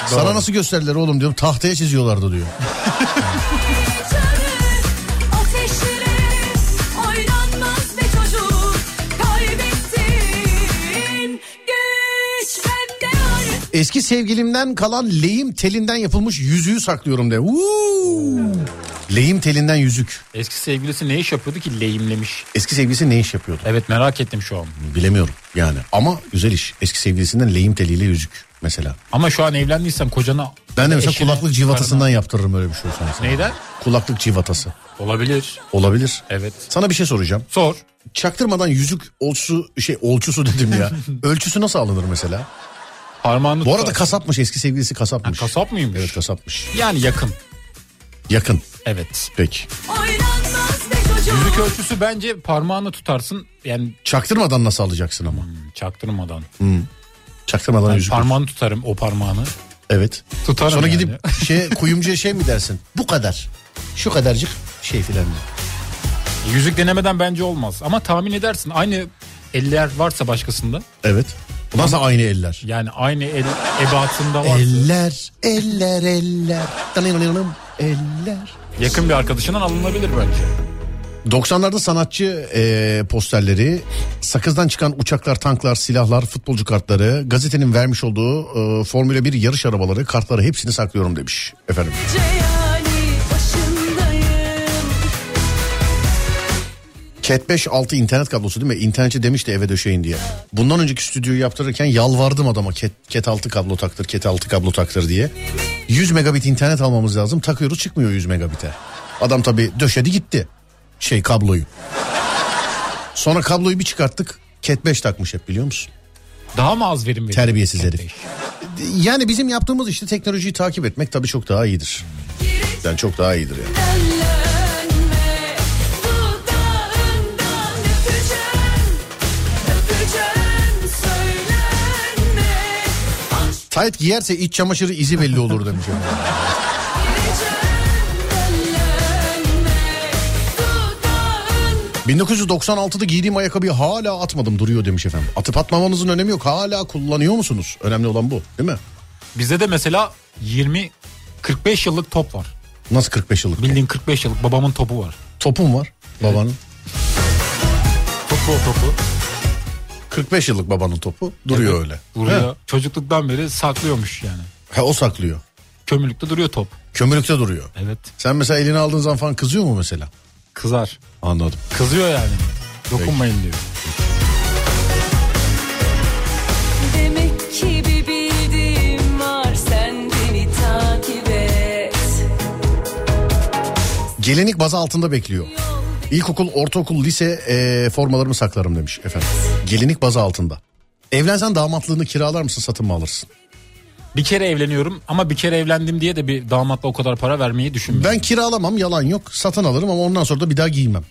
Sana nasıl gösterdiler oğlum diyorum tahtaya çiziyorlardı diyor. Eski sevgilimden kalan lehim telinden yapılmış yüzüğü saklıyorum de. Lehim telinden yüzük. Eski sevgilisi ne iş yapıyordu ki lehimlemiş. Eski sevgilisi ne iş yapıyordu? Evet merak ettim şu an. Bilemiyorum yani. Ama güzel iş. Eski sevgilisinden lehim teliyle yüzük mesela. Ama şu an evlendiysen kocana... Ben de mesela eşine, kulaklık civatasından yaptırırım öyle bir şey olsa. mesela. Neyden? Kulaklık civatası. Olabilir. Olabilir. Evet. Sana bir şey soracağım. Sor. Çaktırmadan yüzük ölçüsü şey ölçüsü dedim ya. ölçüsü nasıl alınır mesela? Parmağını Bu arada tutarsın. kasapmış eski sevgilisi kasapmış. Ha, kasap mıymış? Evet kasapmış. Yani yakın. Yakın. Evet. Peki. Yüzük ölçüsü bence parmağını tutarsın. Yani Çaktırmadan nasıl alacaksın ama? çaktırmadan. Çaktırmadan Ben yüzük. parmağını tutarım o parmağını. Evet. Tutarım Sonra yani. gidip şey kuyumcuya şey mi dersin? Bu kadar. Şu kadarcık şey filan. diye. Yüzük denemeden bence olmaz. Ama tahmin edersin aynı eller varsa başkasında. Evet. Nasıl aynı eller? Yani aynı el ebatında varsa. Eller, eller, eller. Tanıyalım, Eller. Yakın bir arkadaşından alınabilir bence. 90'larda sanatçı e, posterleri, sakızdan çıkan uçaklar, tanklar, silahlar, futbolcu kartları, gazetenin vermiş olduğu e, Formula 1 yarış arabaları, kartları hepsini saklıyorum demiş efendim. yani Cat 5 6 internet kablosu değil mi? İnternetçi demişti eve döşeyin diye. Bundan önceki stüdyoyu yaptırırken yalvardım adama Cat, Cat 6 kablo taktır, Cat 6 kablo taktır diye. 100 megabit internet almamız lazım. Takıyoruz çıkmıyor 100 megabite. Adam tabii döşedi gitti şey kabloyu. Sonra kabloyu bir çıkarttık. Cat 5 takmış hep biliyor musun? Daha mı az verim veriyor? Terbiyesiz herif. Yani bizim yaptığımız işte teknolojiyi takip etmek tabii çok daha iyidir. Yani çok daha iyidir yani. Tayt giyerse iç çamaşırı izi belli olur demiş. efendim. 1996'da giydiğim ayakkabıyı hala atmadım duruyor demiş efendim. Atıp atmamanızın önemi yok. Hala kullanıyor musunuz? Önemli olan bu değil mi? Bizde de mesela 20 45 yıllık top var. Nasıl 45 yıllık? Bildiğin 45 yıllık babamın topu var. Topum var babanın. Topu o topu. 45 yıllık babanın topu duruyor Evet, öyle. Duruyor. He. Çocukluktan beri saklıyormuş yani. He, o saklıyor. Kömürlükte duruyor top. Kömürlükte duruyor. Evet. Sen mesela elini aldığın zaman falan kızıyor mu mesela? Kızar. Anladım. Kızıyor yani. Dokunmayın diyor. Demek ki bir bildiğim var sen beni takip et Gelenek bazı altında bekliyor. İlkokul, ortaokul, lise e, formalarımı saklarım demiş efendim. Gelenek bazı altında. Evlensen damatlığını kiralar mısın satın mı alırsın? Bir kere evleniyorum ama bir kere evlendim diye de bir damatla o kadar para vermeyi düşünmüyorum. Ben kiralamam yalan yok satın alırım ama ondan sonra da bir daha giymem.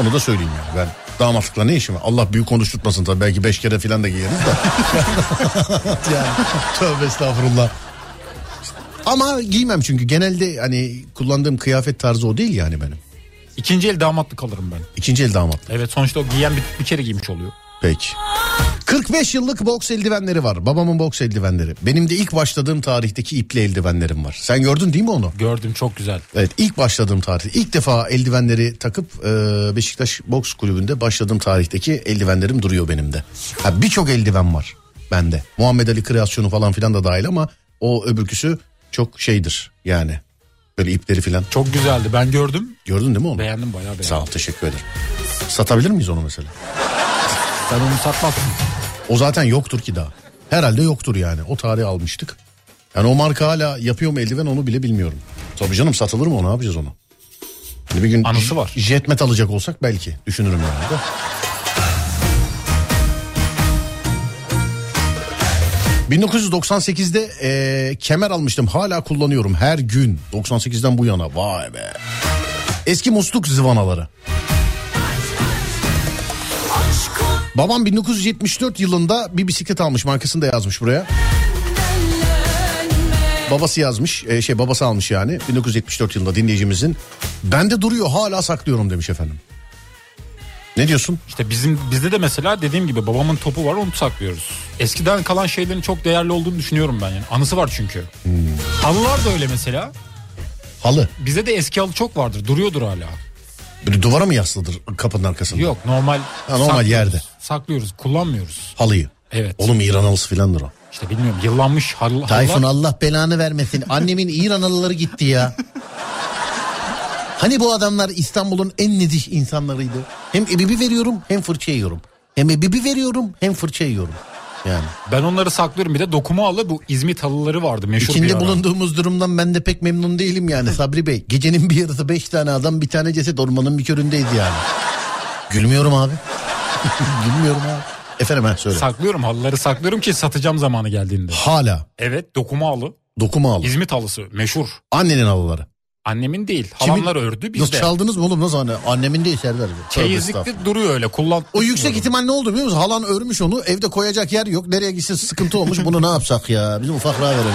Onu da söyleyeyim yani ben damatlıkla ne işim var? Allah büyük konuşturtmasın tabii belki beş kere falan da giyeriz de. yani tövbe estağfurullah. Ama giymem çünkü genelde hani kullandığım kıyafet tarzı o değil yani benim. İkinci el damatlık alırım ben. İkinci el damat. Evet sonuçta o giyen bir, bir kere giymiş oluyor. Peki. 45 yıllık boks eldivenleri var. Babamın boks eldivenleri. Benim de ilk başladığım tarihteki ipli eldivenlerim var. Sen gördün değil mi onu? Gördüm çok güzel. Evet ilk başladığım tarih. İlk defa eldivenleri takıp e, Beşiktaş Boks Kulübü'nde başladığım tarihteki eldivenlerim duruyor benim de. Ha, Birçok eldiven var bende. Muhammed Ali kreasyonu falan filan da dahil ama o öbürküsü çok şeydir yani. Böyle ipleri filan. Çok güzeldi ben gördüm. Gördün değil mi onu? Beğendim bayağı beğendim. Sağ ol teşekkür ederim. Satabilir miyiz onu mesela? Sen onu satmazsın. O zaten yoktur ki daha. Herhalde yoktur yani. O tarihi almıştık. Yani o marka hala yapıyor mu eldiven onu bile bilmiyorum. Tabii canım satılır mı o ne yapacağız onu? Hani bir gün Anısı var. Jetmet alacak olsak belki düşünürüm yani de. ...1998'de eee, kemer almıştım. Hala kullanıyorum her gün. 98'den bu yana. Vay be. Eski musluk zıvanaları. Babam 1974 yılında bir bisiklet almış markasını da yazmış buraya. Babası yazmış e, şey babası almış yani 1974 yılında dinleyicimizin. Bende duruyor hala saklıyorum demiş efendim. Ne diyorsun? İşte bizim bizde de mesela dediğim gibi babamın topu var onu saklıyoruz. Eskiden kalan şeylerin çok değerli olduğunu düşünüyorum ben yani. Anısı var çünkü. Halılar da öyle mesela. Halı. Bizde de eski halı çok vardır. Duruyordur hala. Böyle duvara mı yaslıdır kapının arkasında? Yok normal. Ha, normal saklıyoruz. yerde. Saklıyoruz. Kullanmıyoruz. Halıyı. Evet. Oğlum İran halısı filandır o. İşte bilmiyorum yıllanmış halı, Tayfun halılar. Allah belanı vermesin. Annemin İran halıları gitti ya. Hani bu adamlar İstanbul'un en nezih insanlarıydı. Hem ebibi veriyorum hem fırça yiyorum. Hem ebibi veriyorum hem fırça yiyorum. Yani. Ben onları saklıyorum. Bir de dokuma halı bu İzmit halıları vardı meşhur bir İçinde ara. bulunduğumuz durumdan ben de pek memnun değilim yani Sabri Bey. Gecenin bir yarısı beş tane adam bir tane ceset ormanın bir köründeyiz yani. Gülmüyorum abi. Gülmüyorum abi. Efendim ha söyle. Saklıyorum halıları saklıyorum ki satacağım zamanı geldiğinde. Hala Evet dokuma halı. dokuma halı. İzmit halısı meşhur. Annenin halıları. Annemin değil. Kimin- Halamlar ördü Nasıl bizde. çaldınız mı oğlum nasıl anne? Annemin değil Serdar. Çeyizlikte duruyor öyle. Kullan. O yüksek ihtimal ne oldu biliyor musun? Halan örmüş onu evde koyacak yer yok. Nereye gitsin sıkıntı olmuş. Bunu ne yapsak ya? Bizim ufaklığa verelim.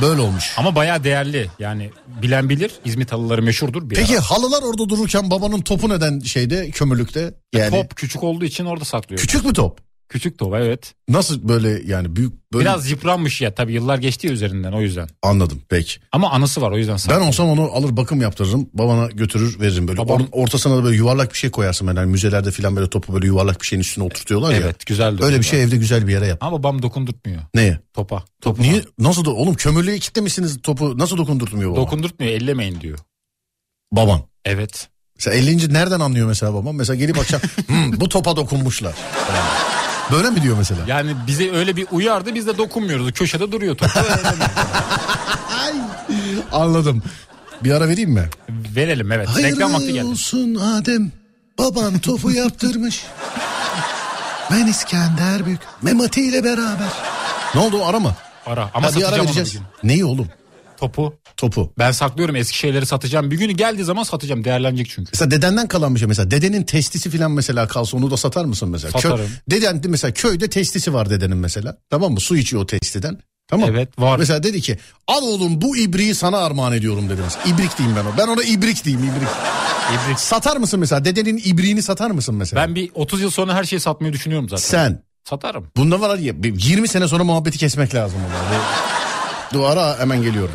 Böyle olmuş. Ama bayağı değerli. Yani bilen bilir. İzmit halıları meşhurdur. Bir Peki ara. halılar orada dururken babanın topu neden şeyde kömürlükte? Yani Top küçük olduğu için orada saklıyor. Küçük mü top? Top evet. Nasıl böyle yani büyük böyle Biraz yıpranmış ya tabii yıllar geçti ya üzerinden o yüzden. anladım peki. Ama anısı var o yüzden Ben saklıyor. olsam onu alır bakım yaptırırım. Babana götürür veririm böyle. Babam- Onun ortasına da böyle yuvarlak bir şey koyarsın. Yani müzelerde falan böyle topu böyle yuvarlak bir şeyin üstüne oturtuyorlar ya. Evet güzeldir. Öyle bir şey evde güzel bir yere yap. Ama babam dokundurtmuyor Neye? topa. Top niye? Nasıl da oğlum kömürlüğe kitlemişsiniz topu nasıl dokundurtmuyor baba? Dokundurtmuyor ellemeyin diyor. Baban. Evet. Mesela 50. nereden anlıyor mesela babam? Mesela gelip akşam "Hmm, bu topa dokunmuşlar. Yani. Böyle mi diyor mesela? Yani bize öyle bir uyardı biz de dokunmuyoruz. Köşede duruyor top. Anladım. Bir ara vereyim mi? Verelim evet. Reklam vakti Hayırlı geldi. olsun Adem. Baban topu yaptırmış. Ben İskender Büyük. Memati ile beraber. Ne oldu ara mı? Ara. Ama Ha, bir ara satacağım onu bir vereceğiz. gün. Neyi oğlum? Topu. Topu. Ben saklıyorum eski şeyleri satacağım. Bir günü geldiği zaman satacağım. Değerlenecek çünkü. Mesela dedenden kalan bir şey mesela. Dedenin testisi falan mesela kalsa onu da satar mısın mesela? Satarım. deden mesela köyde testisi var dedenin mesela. Tamam mı? Su içiyor o testiden. Tamam. Evet, var. Mesela dedi ki al oğlum bu ibriği sana armağan ediyorum dedi mesela. İbrik diyeyim ben o. Ben ona ibrik diyeyim ibrik. İbrik. Satar mısın mesela? Dedenin ibriğini satar mısın mesela? Ben bir 30 yıl sonra her şeyi satmayı düşünüyorum zaten. Sen. Satarım. Bunda var ya bir 20 sene sonra muhabbeti kesmek lazım. ona. Duvara hemen geliyorum.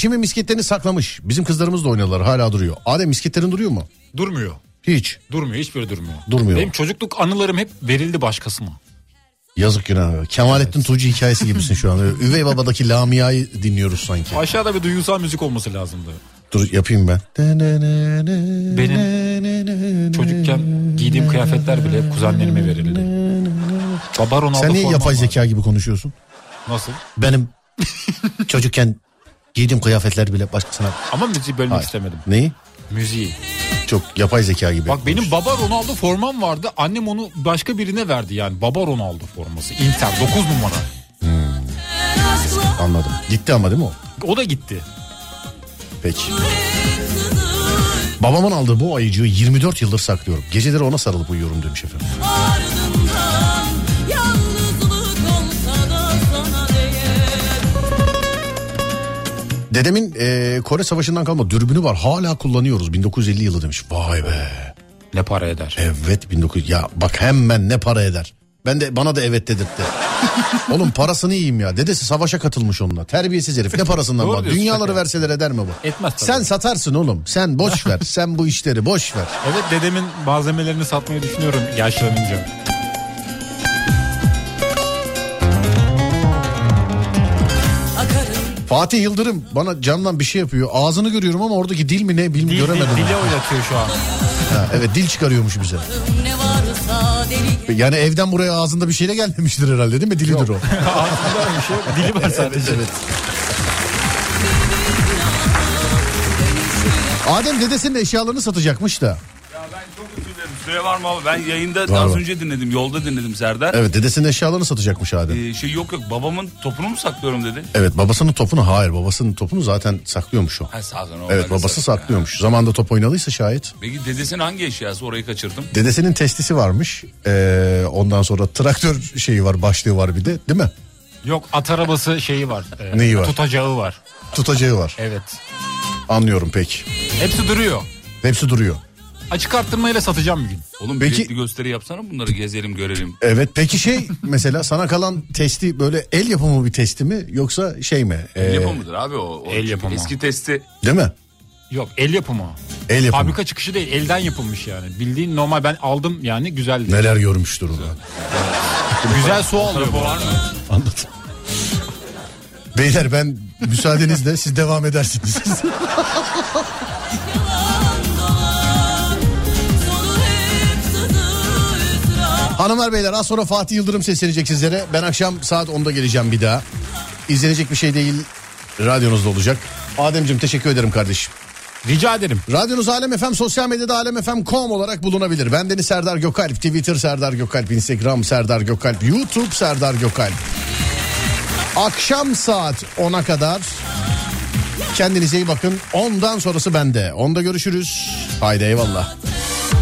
Eşimin misketlerini saklamış. Bizim kızlarımız da oynadılar hala duruyor. Adem misketlerin duruyor mu? Durmuyor. Hiç. Durmuyor hiçbiri durmuyor. Durmuyor. Benim çocukluk anılarım hep verildi başkasına. Yazık günah. Kemalettin Tuğcu hikayesi gibisin şu an. Üvey babadaki Lamia'yı dinliyoruz sanki. Aşağıda bir duygusal müzik olması lazımdı. Dur yapayım ben. Benim çocukken giydiğim kıyafetler bile hep kuzenlerime verildi. Baba Ronaldo Sen niye yapay var. zeka gibi konuşuyorsun? Nasıl? Benim çocukken giydiğim kıyafetler bile başkasına... Ama müziği bölmek Hayır. istemedim. Neyi? Müziği. Çok yapay zeka gibi. Bak benim baba Ronaldo formam vardı. Annem onu başka birine verdi yani. Baba Ronaldo forması. Inter 9 numara. Anladım. Gitti ama değil mi o? O da gitti. Peki. Babamın aldığı bu ayıcığı 24 yıldır saklıyorum. Geceleri ona sarılıp uyuyorum demiş efendim. ardından Dedemin e, Kore Savaşı'ndan kalma dürbünü var. Hala kullanıyoruz. 1950 yılı demiş. Vay be. Ne para eder? Evet 1900. Ya bak hemen ne para eder. Ben de bana da evet dedirtti. Oğlum parasını yiyeyim ya. Dedesi savaşa katılmış onunla. Terbiyesiz herif. Ne parasından var? Dünyaları verseler eder mi bu? Etmez tabii. Sen satarsın oğlum. Sen boş ver. Sen bu işleri boş ver. Evet dedemin malzemelerini satmayı düşünüyorum yaşlanınca. Fatih Yıldırım bana camdan bir şey yapıyor. Ağzını görüyorum ama oradaki dil mi ne bilmiyorum Dil, dil, göremedim. dili oynatıyor şu an. Ha, evet dil çıkarıyormuş bize. Yani evden buraya ağzında bir şeyle gelmemiştir herhalde değil mi? Dilidir o. Ağzında bir şey yok. Dili var sadece. evet. Adem dedesinin eşyalarını satacakmış da. Ya ben çok. Süre var mı abi? Ben yayında Var, az var. önce dinledim. Yolda dinledim Serdar. Evet dedesinin eşyalarını satacakmış Adem. Ee, şey yok yok babamın topunu mu saklıyorum dedi. Evet babasının topunu hayır babasının topunu zaten saklıyormuş o. Ha sağ ol. Evet babası saklıyormuş. Zamanında top oynadıysa şayet. Peki dedesinin hangi eşyası orayı kaçırdım. Dedesinin testisi varmış. Ee, ondan sonra traktör şeyi var başlığı var bir de değil mi? Yok at arabası şeyi var. Ee, Neyi var? Tutacağı var. Tutacağı var. Evet. Anlıyorum peki. Hepsi duruyor. Hepsi duruyor. Açık arttırmayla satacağım bir gün. Oğlum Peki- biletli gösteri yapsana bunları gezelim görelim. Evet peki şey mesela sana kalan testi böyle el yapımı bir testi mi yoksa şey mi? Ee, El yapımıdır abi o. o el yapımı. Eski testi. Değil mi? Yok el yapımı. El yapımı. Fabrika çıkışı değil elden yapılmış yani. Bildiğin normal ben aldım yani güzeldi. Neler görmüştür o. Güzel su alıyor bu. Beyler ben müsaadenizle siz devam edersiniz. Hanımlar beyler az sonra Fatih Yıldırım seslenecek sizlere. Ben akşam saat 10'da geleceğim bir daha. İzlenecek bir şey değil. Radyonuzda olacak. Ademciğim teşekkür ederim kardeşim. Rica ederim. Radyonuz Alem FM, sosyal medyada alemfm.com olarak bulunabilir. Ben Deniz Serdar Gökalp, Twitter Serdar Gökalp, Instagram Serdar Gökalp, YouTube Serdar Gökalp. Akşam saat 10'a kadar kendinize iyi bakın. Ondan sonrası bende. Onda görüşürüz. Haydi eyvallah.